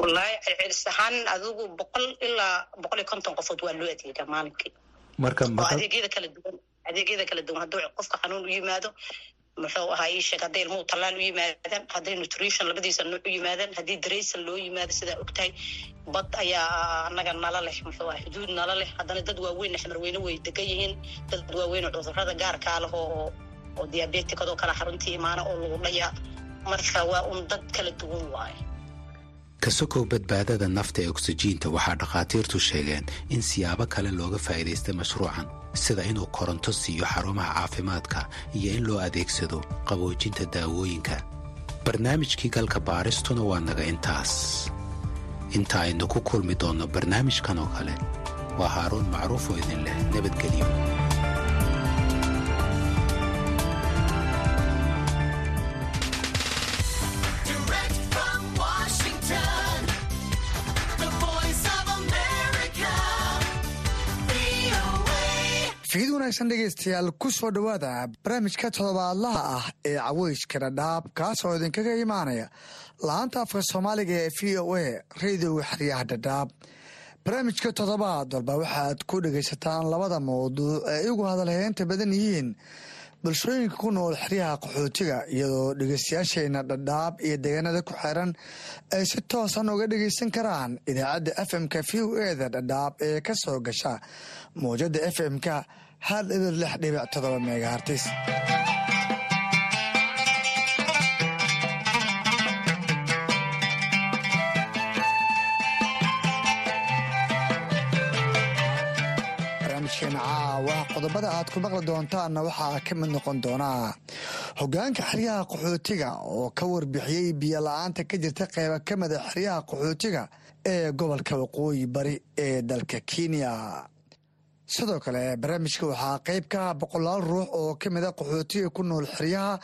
Wallaahi celcelis ahaan adigu boqol ilaa boqol iyo konton qofood waa loo adeegaa maalinkii adeegyada kala duwan. Adeegyada kala duwan. Hadduu qofka xanuun u yimaado muxuu ahaa ii sheeg hadday ilmuhu tallaal u yimaadaan hadday nutrition labadiisa nooc u yimaadaan haddii daraysan loo yimaado sidaa ogtahay bad ayaa annaga nala leh muxuu aha xuduud nala leh. Haddana dad waaweyn xamarweyne way degan yihiin. Dad waaweyn oo cudurrada gaarkaa leh oo oo diabetikadoo kale xaruntii imaana oo lagu dhaya marka waa un dad kala duwan waaye ka sokow badbaadada nafta ee oksijiinta waxaa dhakhaatiirtu sheegeen in siyaabo kale looga faa'iidaystay mashruucan sida inuu koronto siiyo xarumaha caafimaadka iyo in loo adeegsado qaboojinta daawooyinka. Barnaamijkii galka baaristuna waa naga intaas. Inta aynu ku kulmi doonno barnaamijkan oo kale waa haaruun macruuf oo idin leh nabadgelyo wanaagsan dhegaystayaal ku soo dhowaada barnaamijka toddobaadlaha ah ee caweyska dhadhaab kaas oo idinkaga imaanaya la'aanta afka soomaaliga ee v o a radioga xeryaha dhadhaab. Barnaamijka toddobaad walba waxaad ku dhegaysataan labada mawduuc ee igu hadalheynta badan yihiin bulshooyinka ku nool xeryaha qaxootiga iyadoo dhegaystayaasheenna dhadhaab iyo deegaanada ku xeeran ay si toosan uga dhegaysan karaan idaacadda f m-ka v o eda dhadhaab ee ka soo gasha mawjada f m-ka hal ibir lix dhibic todoba megahartis barnaamijkeena caawa qodobada aad ku maqli doontaanna waxaa ka mid noqon doonaa hogaanka xeryaha qaxootiga oo ka warbixiyey biyo la'aanta ka jirta qeyba ka mida xeryaha qaxootiga ee gobolka waqooyi bari ee dalka kenya sidoo kale barnaamijka waxaa qeyb ka ah boqolaal ruux oo ka mida qaxootiga ku nool xeryaha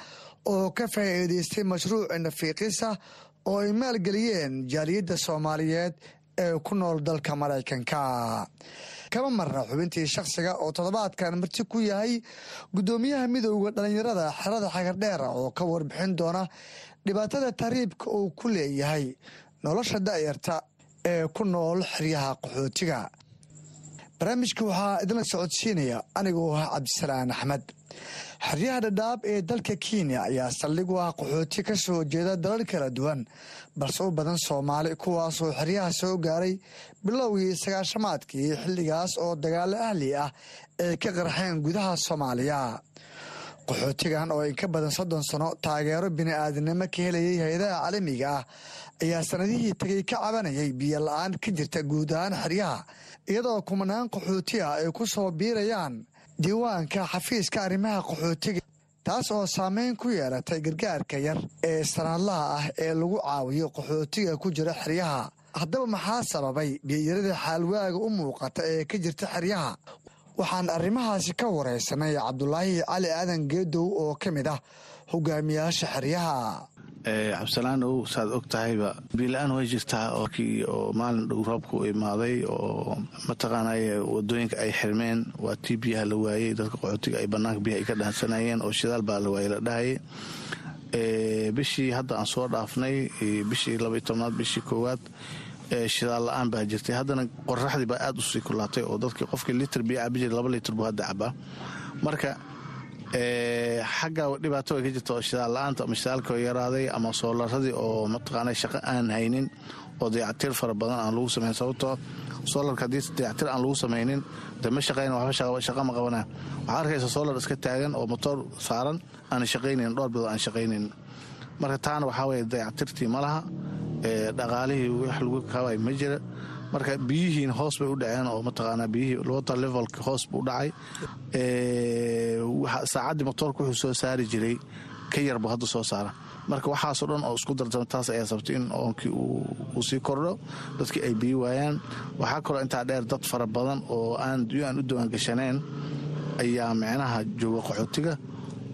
oo ka faa'iidaystay mashruuc nafiiqisa oo ay maalgeliyeen jaaliyadda soomaaliyeed ee ku nool dalka maraykanka kama marna xubintii shakhsiga oo toddobaadkan marti ku yahay guddoomiyaha midowda dhallinyarada xerada xagardheera oo ka warbixin doona dhibaatada tahriibka uu ku leeyahay nolosha da'yarta ee ku nool xeryaha qaxootiga barnaamijka waxaa idinla socodsiinaya anigoo ah cabdisalaan axmed. Xeryaha dhadhaab ee dalka kenya ayaa saldhig u ah qaxooti ka soo jeeda dalal kala duwan balse u badan soomaali kuwaasoo xeryaha soo gaaray bilowgii sagaashamaadkii xilligaas oo dagaalo ahli ah ay ka qarxeen gudaha soomaaliya. Qaxootigan oo in ka badan soddon sano taageero bini'aadanimo ka helayay hay'adaha caalamiga ah ayaa sanadihii tegay ka cabanayay biyo la'aan ka jirta guud ahaan xeryaha iyadoo kumanaan qaxooti ah ay ku soo biirayaan diiwaanka xafiiska arrimaha qaxootiga taas oo saameyn ku yeelatay gargaarka yar ee sanadlaha ah ee lagu caawiyo qaxootiga ku jira xeryaha haddaba maxaa sababay biyoyarada xaalwaaga u muuqata ee ka jirta xeryaha waxaan arrimahaasi ka wareysanay cabdulaahi cali aadan geedow oo ka mid ah hogaamiyaasha xeryaha cabdisalaanow saad og tahayba biila-aan way jirtaa oo maalin dhow roobka u imaaday oo mataqaanay waddooyinka ay xirmeen. Waa tii biyaha la waayey dadka qaxootiga ay banaanka biyaha ay ka dhaansanayeen oo shidaal baa la waayey la dhahayay bishii hadda aan soo dhaafnay bishii labaiy tobnaad bishii koowaad shidaal la'aan baa jirtay. Haddana qoraxdii baa aada u sii kulaatay oo dadki qofkii litir biyo cabi laba litir buu hadda cabaa marka xagga dhibaato way ka jirta oo shidaal la'aanta ama shidaalkoo yaraaday ama soolaradii oo mataqaana shaqo aan haynin oo dayactir fara badan aan lagu samayn sababtoo soolarka haddii dayactir aan lagu samaynin de ma shaqayn waxba shaqa ma qabana waxaa arkaysa soolar iska taagan oo motoor saaran aan shaqaynayn dhowr bilood aan shaqaynayn marka taana waxaa weye dayactirtii ma laha dhaqaalihii wax lagu kabay ma jira marka biyihiina hoos bay u dhaceen oo mataqaanaa biyihii water levelka hoos buu dhacay. Saacaddii motoorka wuxuu soo saari jiray ka yarbu hadda soo saara. Marka waxaasoo dhan oo isku dardama taas ayaa sabtay in oonkii uu sii kordho dadkii ay biyi waayaan. Waxaa kaloo intaa dheer dad fara badan oo aan u diwaangashaneen ayaa micnaha jooga qaxootiga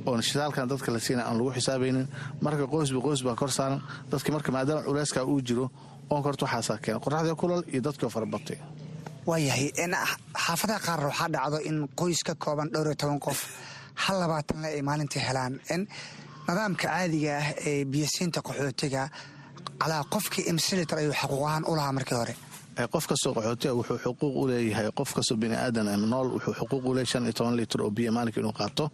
oon shidaalkan dadka la siina aan lagu xisaabaynin marka qoysba qoys baa kor saaran. Dadki marka maadaama culeyskaa uu jiro oon korta waxaasaa keena qoraxdii kulal iyo dadkii oo farabatay waayahay xaafadaha qaar waxaa dhacdo in qoys ka kooban dhowr iyo toban qof hal labaatanle ay maalintii helaan. Nidaamka caadiga ah ee biyasiinta qaxootiga calaa qofkii imsilitar ayuu xaquuqahaan u lahaa markii hore. Qof kastoo qaxootiga wuxuu xuquuq u leeyahay qof kastoo biniaadan nool wuxuu xuquuq u leeyahy shan iyo toban litir oo biyo maalinka inuu qaato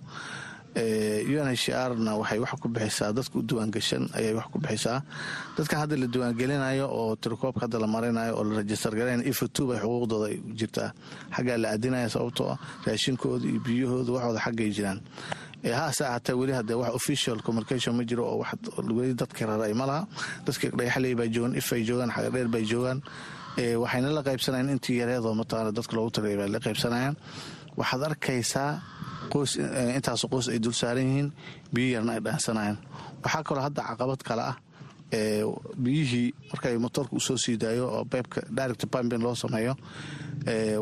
unhcrna waxay wax ku bixisaa dadka u diwaangashan ayay wax ku bixisaa dadkan hadda la diwaangelinayo oo tirikoobka hadda la marinayo oo la rajistar garayn ifotub ay xuquuqdooda jirtaa xaggaa la aadinaya sababtoo ah raashinkooda iyo biyahooda waxooda xaggay jiraan. Haase ahaatee weli hadee wax official communication ma jiro oo weli dadka raray ma laha. Dadka dhagaxley baa joogaan ifay joogaan xagadheer bay joogaan. Waxayna la qaybsanayaan intii yareedoo mataqaana dadka loogu tagay bay la qaybsanayaan. Waxaad arkaysaa intaas qoys ay dul saaran yihiin biyo yarna ay dhaansanayaan waxaa kaloo hadda caqabad kale ah biyihii markay motoorka u soo sii daayo oo beybka direct pumping loo sameeyo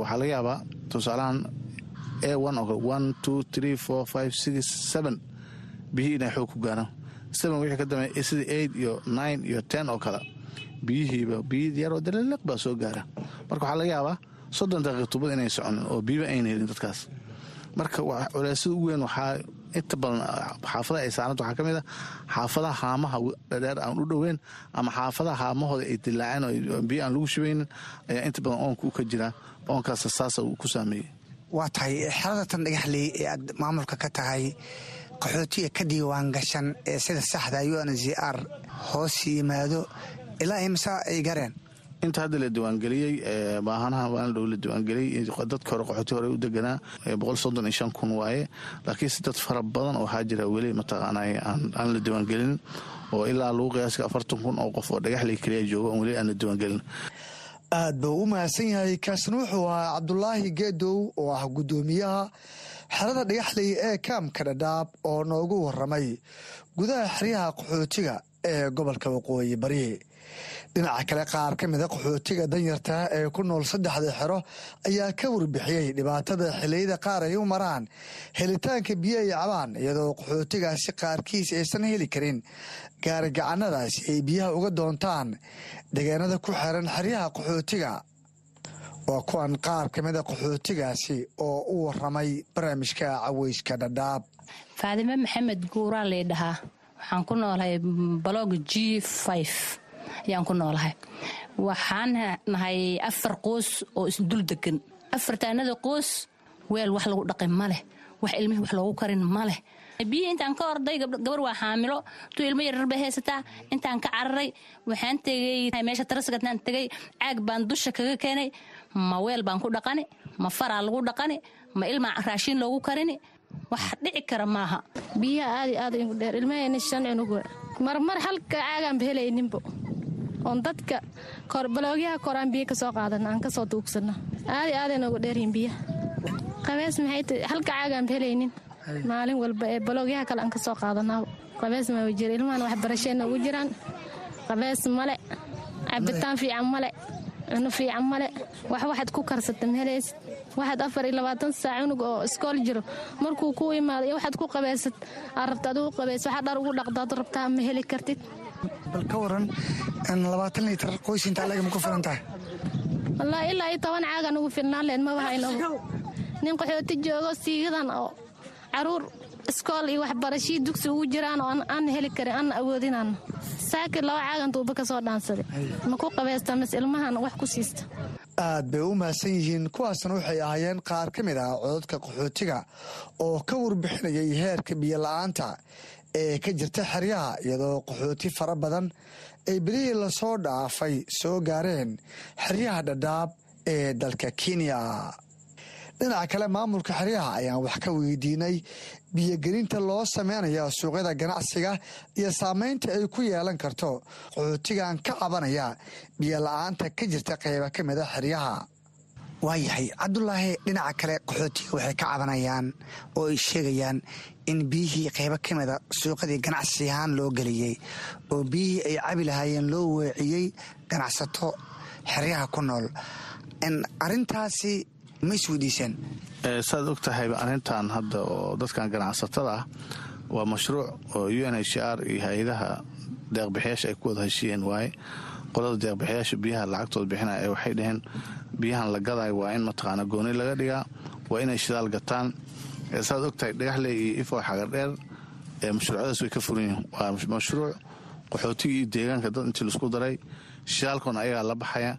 waxaa laga yaabaa tusaalahan a biyihii inay xoog ku gaaraan. Wixii ka dambeeya sida eight iyo nine iyo ten oo kale biyihiiba biyi yaroo dalaliq baa soo gaara. Marka waxaa laga yaabaa soddon daqiiq tubad inay soconin oo biyaba ayna helin dadkaas marka culeysada ugu weyn waxaa inta badan xaafadaha ay saaranta waxaa ka mid a xaafadaha haamaha dhadheer aan u dhoweyn ama xaafadaha haamahooda ay dilaaceen oo biyo aan lagu shubaynin ayaa inta badan oonka u ka jira. Oonkaas saasa uu ku saameeyey. Waa tahay xerada tan dhagaxley ee aad maamulka ka tahay qaxootiga ka diiwaan gashan ee sida saxda un z r hoos yimaado ilaa imsa ay gareen inta hadda la diiwaangeliyey baahanaha waana dhow la diiwaangeliyey dadka hore qaxooti hore u deganaa boqol soddon iyo shan kun waaye. Laakiinse dad fara badan oo waxaa jira weli mataqaanay aan la diiwaangelin oo ilaa lagu qiyaaska afartan kun oo qof oo dhagaxley keliya jooga oon weli aan la diiwaangelin. Aad buu u mahadsan yahay kaasna wuxuu ahaa cabdulaahi geedow oo ah guddoomiyaha xerada dhagaxley ee kaamka dhadhaab oo noogu waramay gudaha xeryaha qaxootiga ee gobolka waqooyi bari dhinaca kale qaar ka mida qaxootiga danyarta ee ku nool saddexda xero ayaa ka warbixiyey dhibaatada xiliyada qaar ay u maraan helitaanka biyo ay cabaan iyadoo qaxootigaasi qaarkiis aysan heli karin. Gaarigacanadaasi ay biyaha uga doontaan deegaanada ku xiran xeryaha qaxootiga waa kuwan qaar ka mida qaxootigaasi oo u waramay barnaamijka caweyska dhadhaab. Faadime maxamed guuraa laydhahaa waxaan ku noolahay balog g ayaan ku noolahay. Waxaan nahay afar qoos oo isdul degan afartaanada qoos weel wax lagu dhaqin ma leh. Wax ilmihii wax loogu karin ma leh. Biyihii intaan ka orday gabar waa xaamilo. Tuu ilmo yarar bay haysataa intaan ka cararay. Waxaan tegey meesha tarasagatnaan tegay. Caag baan dusha kaga keenay. Ma weel baan ku dhaqani ma faraa lagu dhaqani ma ilmaa raashiin loogu karini. Wax dhici kara maaha. Biyaha aad aad igu dheer. Ilmahayna shan cunuga marmar halka caagaanba helayninbo oon dadka baloogyaha koraan biyo ka soo qaadana aan ka soo duugsano. Aad aada noogu dheeryihin biyaha qabees halka caagaanba helaynin. Maalin walba ee baloogyaha kale aan ka soo qaadanaa. Qabees ma jira ilmahan waxbarasheenna ugu jiraan. Qabees male cabitaan fiican male cuno fiican male. Wax waxaad ku karsata mahelays waxaad afar iyo labaatan saac cunug oo iskool jiro. Markuu ku imaado iyo waxaad ku qabeysad aad rabta adigu qabeys waxaa dhar ugu dhaqdaad rabtaa ma heli kartid bal ka waran labaatan liitar qoys inta alaga ma ku filan tahay. Wallaahi ilaa iyo toban caagan ugu filnaan leed maba hayno nin qaxooti joogo siigadan oo carruur iskool iyo waxbarashii dugsi ugu jiraan oo aan heli karin aan awoodinaan. Saakir laba caagan duuba ka soo dhaansaday ma ku qabaysta mas ilmahan wax ku siista. Aad bay u mahadsan yihiin kuwaasna waxay ahaayeen qaar ka mid ah cododka qaxootiga oo ka warbixinayay heerka biyola'aanta ee ka jirta xeryaha iyadoo qaxooti fara badan ay belihii la soo dhaafay soo gaareen xeryaha dhadhaab ee dalka kenya. Dhinaca kale maamulka xeryaha ayaan wax ka weydiinay biyogelinta loo sameynaya suuqyada ganacsiga iyo saameynta ay ku yeelan karto qaxootigan ka cabanaya biyola'aanta ka jirta qayba ka mida xeryaha waayahay cabdulaahi dhinaca kale qaxootiga waxay ka cabanayaan oo ay sheegayaan in biyihii qaybo ka mida suuqadii ganacsi ahaan loo geliyey oo biyihii ay cabi lahaayeen loo weeciyey ganacsato xeryaha ku nool. Arintaasi ma isweydiiseen saad og tahayba arrintan hadda oo dadkan ganacsatada ah waa mashruuc oo u n h r iyo hay'adaha deeqbixiyaasha ay ku wada heshiiyeen. Waaye qolada deeqbixiyaasha biyaha lacagtooda bixinaya ee waxay dhaheen biyahan la gadayo waa in mataqaana gooni laga dhigaa waa inay shidaal gataan. Saad og tahay dhagaxley iyo ifo xagardheer mashruucyadaas way ka furan yihiin. Waa mashruuc qaxootiga iyo deegaanka dad intii la isku daray. Shidaalkoona ayagaa la baxaya.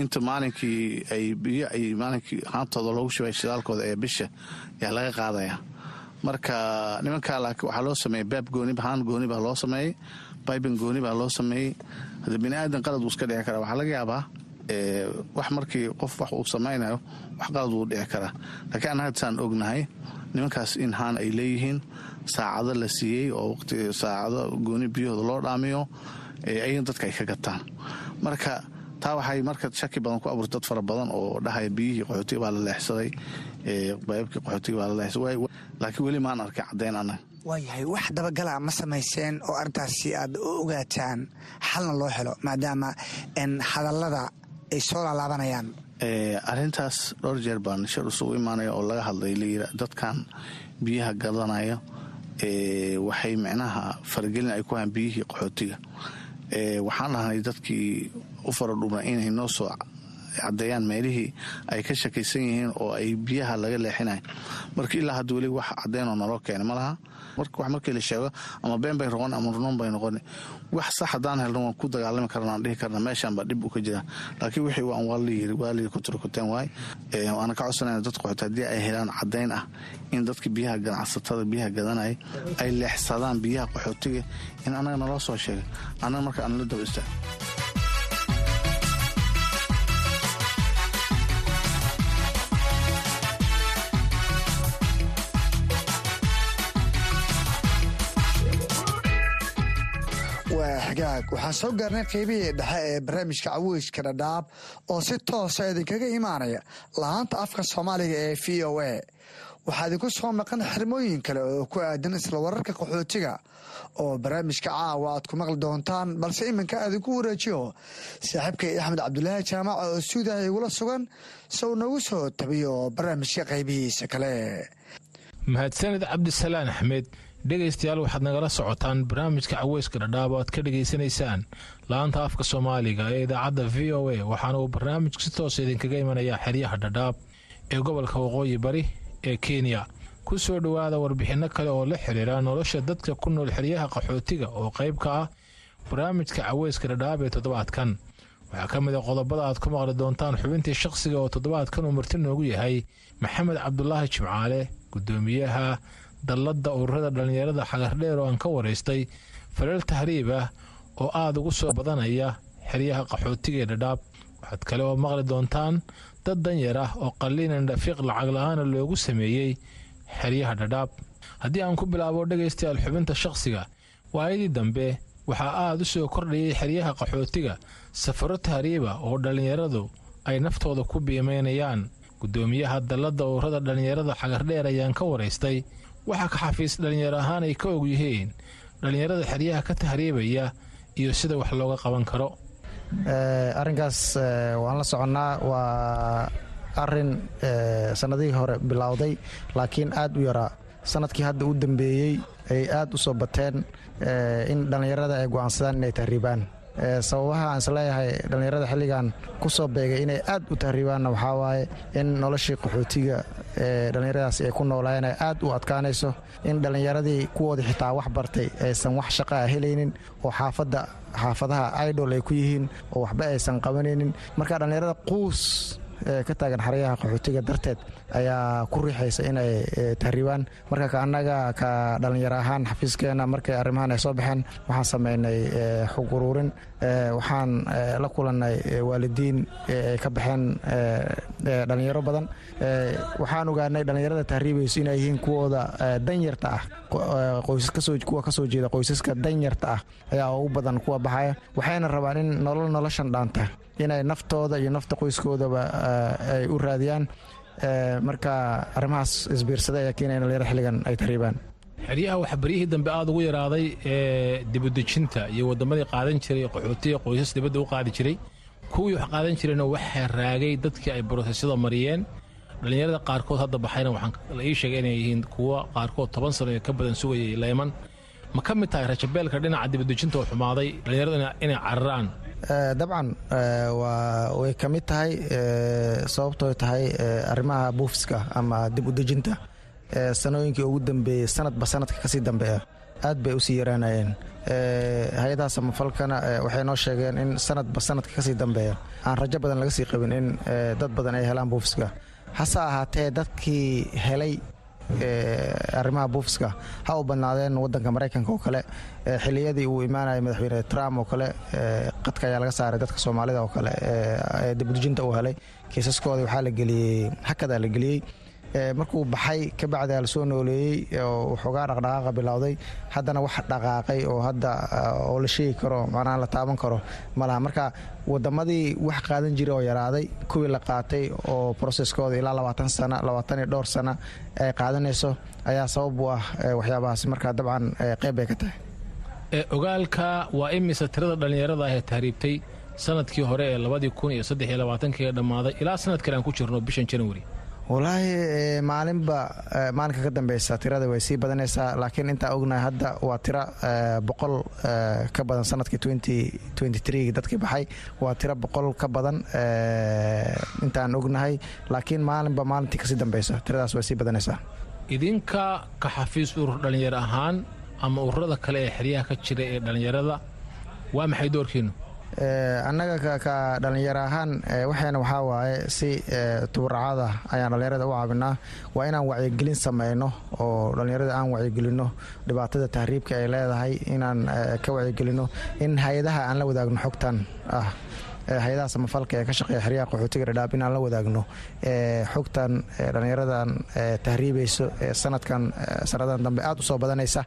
Inta maalinkii ay biyo ay maalinkii haantooda loogu shubay shidaalkooda ee bisha yaa laga qaadaya. Marka nimankaa laakiin waxaa loo sameeyey beeb gooni haan gooni baa loo sameeyey bybin gooni baa loo sameeyey. Hade bini aadan qalad wuu iska dhici karaa waxaa laga yaabaa wax markii qof wax uu samaynayo wax qalad wuu dhici karaa. Laakiin annaga saan ognahay nimankaas in haan ay leeyihiin saacado la siiyey oo saacado gooni biyahooda loo dhaamiyo ayagana dadka ay ka gataan marka taa waxay marka shaki badan ku abuurtay dad fara badan oo dhahaya biyihii qaxootiga baa la leexsaday baybkii qaxootiga baa la leexsaday. Laakiin weli maan arkay caddayn annaga waayahay wax dabagala ma samayseen oo arrintaasi aad u ogaataan. Xalna loo helo maadaama hadallada ay soo laalaabanayaan. Arrintaas dhowr jeer baan shir isugu imaanaya oo laga hadlay layira dadkan biyaha gadanaya waxay micnaha faragelin ay ku hayan biyihii qaxootiga. Waxaan dhahnay dadkii u faradhubna inay noo soo caddeeyaan meelihii ay ka shakaysan yihiin oo ay biyaha laga leexinayo marka ilaa hadda weli wax caddeynoo naloo keenay ma laha. Wax markii la sheego ama been bay noqon ama runoon bay noqon wax sax haddaan helno waan ku dagaalami karna aan dhihi karna meeshaan baa dhib u ka jira. Laakiin wixii waan waa layiri waa layiri kuturkuteen waay. Waana ka codsanayna dadka qoxoota haddii ay helaan caddayn ah in dadka biyaha ganacsatada biyaha gadanaya ay leexsadaan biyaha qaxootiga in annaga naloo soo sheegay. Annaga marka aan la daba istaag waa xagaag waxaan soo gaarnay qaybihii dhexe ee barnaamijka caweyska dhadhaab oo si toosa idinkaga imaanaya lahaanta afka soomaaliga ee v o a. Waxaa idinku soo maqan xirmooyin kale oo ku aadan isla wararka qaxootiga oo barnaamijka caawa aad ku maqli doontaan balse iminka aadinku wareejiyo saaxiibkay axmed cabdulaahi jaamaca oo suudaha igula sugan uu nagu soo tabiyo barnaamijka qaybihiisa kale. Mahadsanid cabdisalaan axmed dhegaystayaal waxaad nagala socotaan barnaamijka caweyska dhadhaab oo aad ka dhegaysanaysaan. La-anta afka soomaaliga ee idaacadda v o a waxaana uu barnaamijku si toosa idinkaga imanayaa xeryaha dhadhaab ee gobolka waqooyi bari ee kenya. Ku soo dhowaada warbixinno kale oo la xiriira nolosha dadka ku nool xeryaha qaxootiga oo qayb ka ah barnaamijka caweyska dhadhaab ee toddobaadkan. Waxaa ka mid a qodobada aad ku maqli doontaan xubintii shakhsiga oo toddobaadkan uu marti noogu yahay maxamed cabdulaahi jimcaale gudoomiyaha dalladda ururada dhallinyarada xagardheer oo aan ka waraystay falal tahriib ah oo aada ugu soo badanaya xeryaha qaxootiga ee dhadhaab. Waxaad kale oo maqli doontaan dad danyar ah oo qalliinan dhafiiq lacag la'aana loogu sameeyey xeryaha dhadhaab. Haddii aan ku bilaabo dhegaystayaal xubinta shakhsiga waayadii dambe waxaa aada u soo kordhayay xeryaha qaxootiga safaro tahriiba oo dhallinyaradu ay naftooda ku biimaynayaan gudoomiyaha dalladda ururada dhallinyarada xagardheer ayaan ka waraystay waxaa ka xafiis dhallinyaro ahaan ay ka og yihiin dhallinyarada xeryaha ka tahriibaya iyo sida wax looga qaban karo. Arrinkaas waan la soconnaa. Waa arrin sannadihii hore bilowday laakiin aad u yaraa. Sanadkii hadda u dambeeyey ay aad u soo bateen in dhallinyarada ay go'aansadaan inay tahriibaan sababaha aan is leeyahay dhallinyarada xilligan ku soo beegay inay aad u tahriibaanna waxaa waaye in noloshii qaxootiga ee dhallinyaradaasi ay ku noolaayeen ay aad u adkaanayso in dhallinyaradii kuwoodii xitaa wax bartay aysan wax shaqaa helaynin oo xaafadda xaafadaha idol ay ku yihiin oo waxba aysan qabanaynin. Marka dhallinyarada quus ka taagan xaryaha qaxootiga darteed ayaa ku riixaysa inay tahriibaan. Marka ka annaga ka dhallinyaro ahaan xafiiskeena markay arrimahan ay soo baxeen waxaan samaynay xog uruurin waxaan la kulannay waalidiin ay ka baxeen dhallinyaro badan. Waxaan ogaanay dhallinyarada tahriibayso inay yihiin kuwooda danyarta ah. Kuwa ka soo jeeda qoysaska danyarta ah ayaa ugu badan kuwa baxaya. Waxayna rabaan in nolol noloshan dhaanta inay naftooda iyo nafta qoyskoodaba ay u raadiyaan. Marka arrimahaas isbiirsaday ayaa keenaya dhalinyaro xilligan ay tahriibaan. Xeryaha waxaa baryihii dambe aada ugu yaraaday ee dibudejinta iyo waddamadii qaadan jiray qaxootiga qoysas dibadda u qaadi jiray kuwii wax qaadan jirayna waxaa raagay dadkii ay brosesyada mariyeen. Dhallinyarada qaarkood hadda baxayna waxaan la ii sheegay inay yihiin kuwa qaarkood toban sano ee ka badan sugayay leyman ma ka mid tahay rajabeelka dhinaca dibadejinta oo xumaaday dhallinyaradu inay cararaan dabcan way ka mid tahay sababtooy tahay arrimaha buufiska ama dib u dejinta sanooyinkii ugu dambeeyey sanadba sanadka ka sii dambeeya. Aad bay u sii yaraanayeen. Hay'adaha samafalkana waxay noo sheegeen in sanadba sanadka ka sii dambeeya. Aan rajo badan laga sii qabin in dad badan ay helaan buufiska. Hase ahaatee dadkii helay arrimaha buufiska ha u badnaadeen wadanka maraykanka oo kale xiliyadii uu imaanayay madaxweyne trump oo kale qadka ayaa laga saaray dadka soomaalida oo kale ee dibudejinta uu helay. Kiisaskooda waxaa la geliyey hakadaa la geliyey markuu baxay kabacdaa la soo nooleeyey oo waxoogaa dhaqdhaqaaqa bilowday haddana wax dhaqaaqay oo hadda oo la sheegi karo macnaha la taaban karo malaha marka wadamadii wax qaadan jiray oo yaraaday kuwii la qaatay oo broseskooda ilaa labaatan sana labaatan iyo dhowr sana ay qaadanayso ayaa sabab u ah waxyaabahaas. Marka dabcan qeyb bay ka tahay. Ogaalka waa imisa tirada dhallinyarada ah ee tahriibtay sannadkii hore ee labadii kun iyo saddex iyo labaatankii dhamaaday ilaa sanadkale aan ku jirno bishan january walaahi maalinba maalinka ka dambeysa tirada way sii badanaysaa laakiin intaa ognahay hadda waa tiro boqol ka badan sannadkii dadkii baxay waa tiro boqol ka badan intaan ognahay. Laakiin maalinba maalintii ka sii dambeysa tiradaas way sii badanaysaa. Idinka ka xafiis urur dhallinyaro ahaan ama ururada kale ee xeryaha ka jira ee dhallinyarada waa maxay doorkiinu annaga ka dhallinyaro ahaan waxayna waxaa waaye si tubaracada ayaan dhallinyarada u caabinaa waa inaan wacyigelin sameyno oo dhallinyarada aan wacyigelino dhibaatada tahriibka ay leedahay inaan ka wacyigelino in hay'adaha aan la wadaagno xogtan ah hay'adaha samafalka ee ka shaqeeya xeryaha qaxootiga dhadhaab inaan la wadaagno xogtan dhallinyaradan tahriibayso sanadkan sanadadan dambe aad u soo badanaysa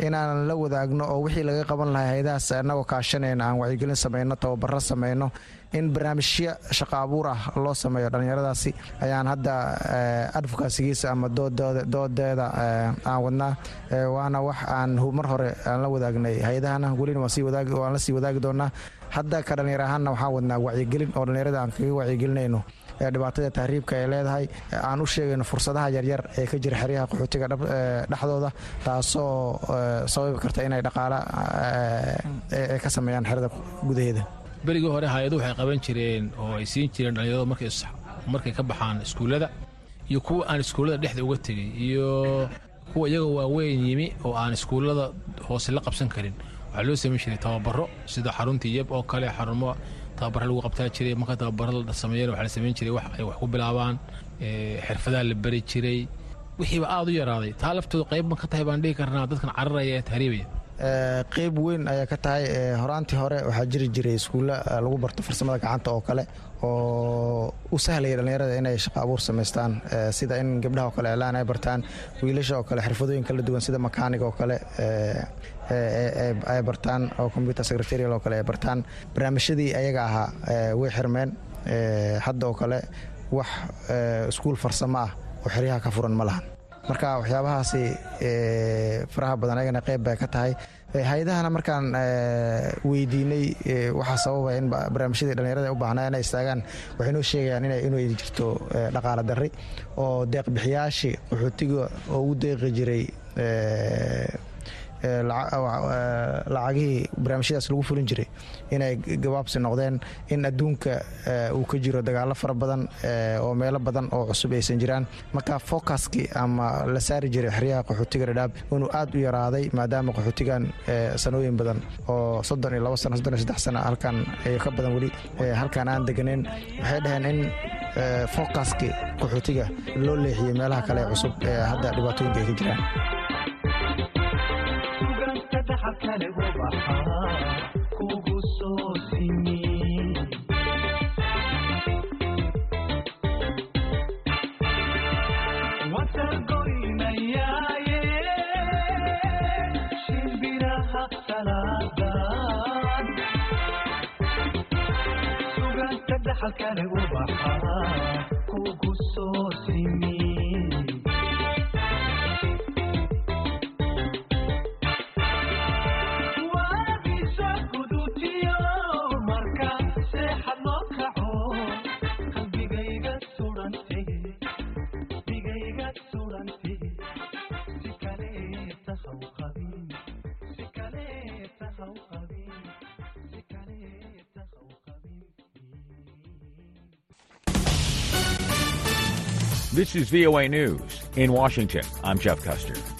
inaan la wadaagno oo wixii laga qaban lahay hayadahaas annagoo kaashanayna aan wacyigelin samayno tababaro samayno in barnaamijyo shaqo abuur ah loo sameeyo dhallinyaradaasi ayaan hadda advokasigiisa ama doodeeda aan wadnaa waana wax aan mar hore aan la wadaagnay. Hay'adahana welina waan wadaagi doonaa. Hadda ka dhallinyar ahaanna waxaan wadnaa wacyigelin oo dhallinyarada aan kaga wacyigelinayno dhibaatada tahriibka ay leedahay aan u sheegayno fursadaha yaryar ee ka jira xeryaha qaxootiga dhexdooda taasoo sababi karta inay dhaqaala ay ka sameeyaan xerada gudaheeda. Berigii hore hay'adu waxay qaban jireen oo ay siin jireen dhallinyaradu markay ka baxaan iskuullada iyo kuwa aan iskuullada dhexda uga tegay iyo kuwa iyaga waaweyn yimi oo aan iskuullada hoose la qabsan karin. Waxaa loo samayn jiray tababaro sida xaruntii yeb oo kale xarumo tababara lagu qabtaa jiray marka tababara la sameeyana waxaa la samayn jiray ay wax ku bilaabaan xirfadaha la bari jiray. Wixiiba aada u yaraaday. Taa laftooda qayb ma ka tahay baan dhihi karnaa dadkan cararaya ee tahriibaya. Qeyb weyn ayaa ka tahay horaantii hore waxaa jiri jiray iskuulla lagu barto farsamada gacanta oo kale oo u sahlaya dhallinyarada inay shaqo abuur samaystaan sida in gabdhaha oo kale iclaan ay bartaan wiilasha oo kale xirfadooyin kala duwan sida makaaniga oo kale ay bartaan oo computer secretarial oo kale ay bartaan. Barnaamijyadii ayaga ahaa way xirmeen hadda oo kale wax iskuul farsamo ah oo xeryaha ka furan ma lahan. Marka waxyaabahaasi faraha badan ayagana qeyb bay ka tahay. Hay'adahana markaan weydiinay waxaa sababa in barnaamijyadii dhallinyarada u baahnaa inay istaagaan. Waxay noo sheegayaan inay jirto dhaqaala darri oo deeqbixiyaashii qaxootiga oo ugu deeqi jiray lacagihii barnaamijyadaas lagu fulin jiray inay gabaabsi noqdeen in adduunka uu ka jiro dagaalo fara badan oo meelo badan oo cusub aysan jiraan. Marka fokaskii ama la saari jiray xeryaha qaxootiga dhadhaab inuu aad u yaraaday maadaama qaxootigan sanooyin badan oo soddon iyo labo sano soddon iyo saddex sano halkan iyo ka badan weli halkan aan deganeyn waxay dhaheen in fokaskii qaxootiga loo leexiyey meelaha kale ee cusub ee hadda dhibaatooyinka ay ka jiraan kugu soo simi watargoynayaaye shimbiraha salaadan suganta dhaxalkale ubaxa kugu soo simi This is VOA News. In Washington, I'm Jeff Custer.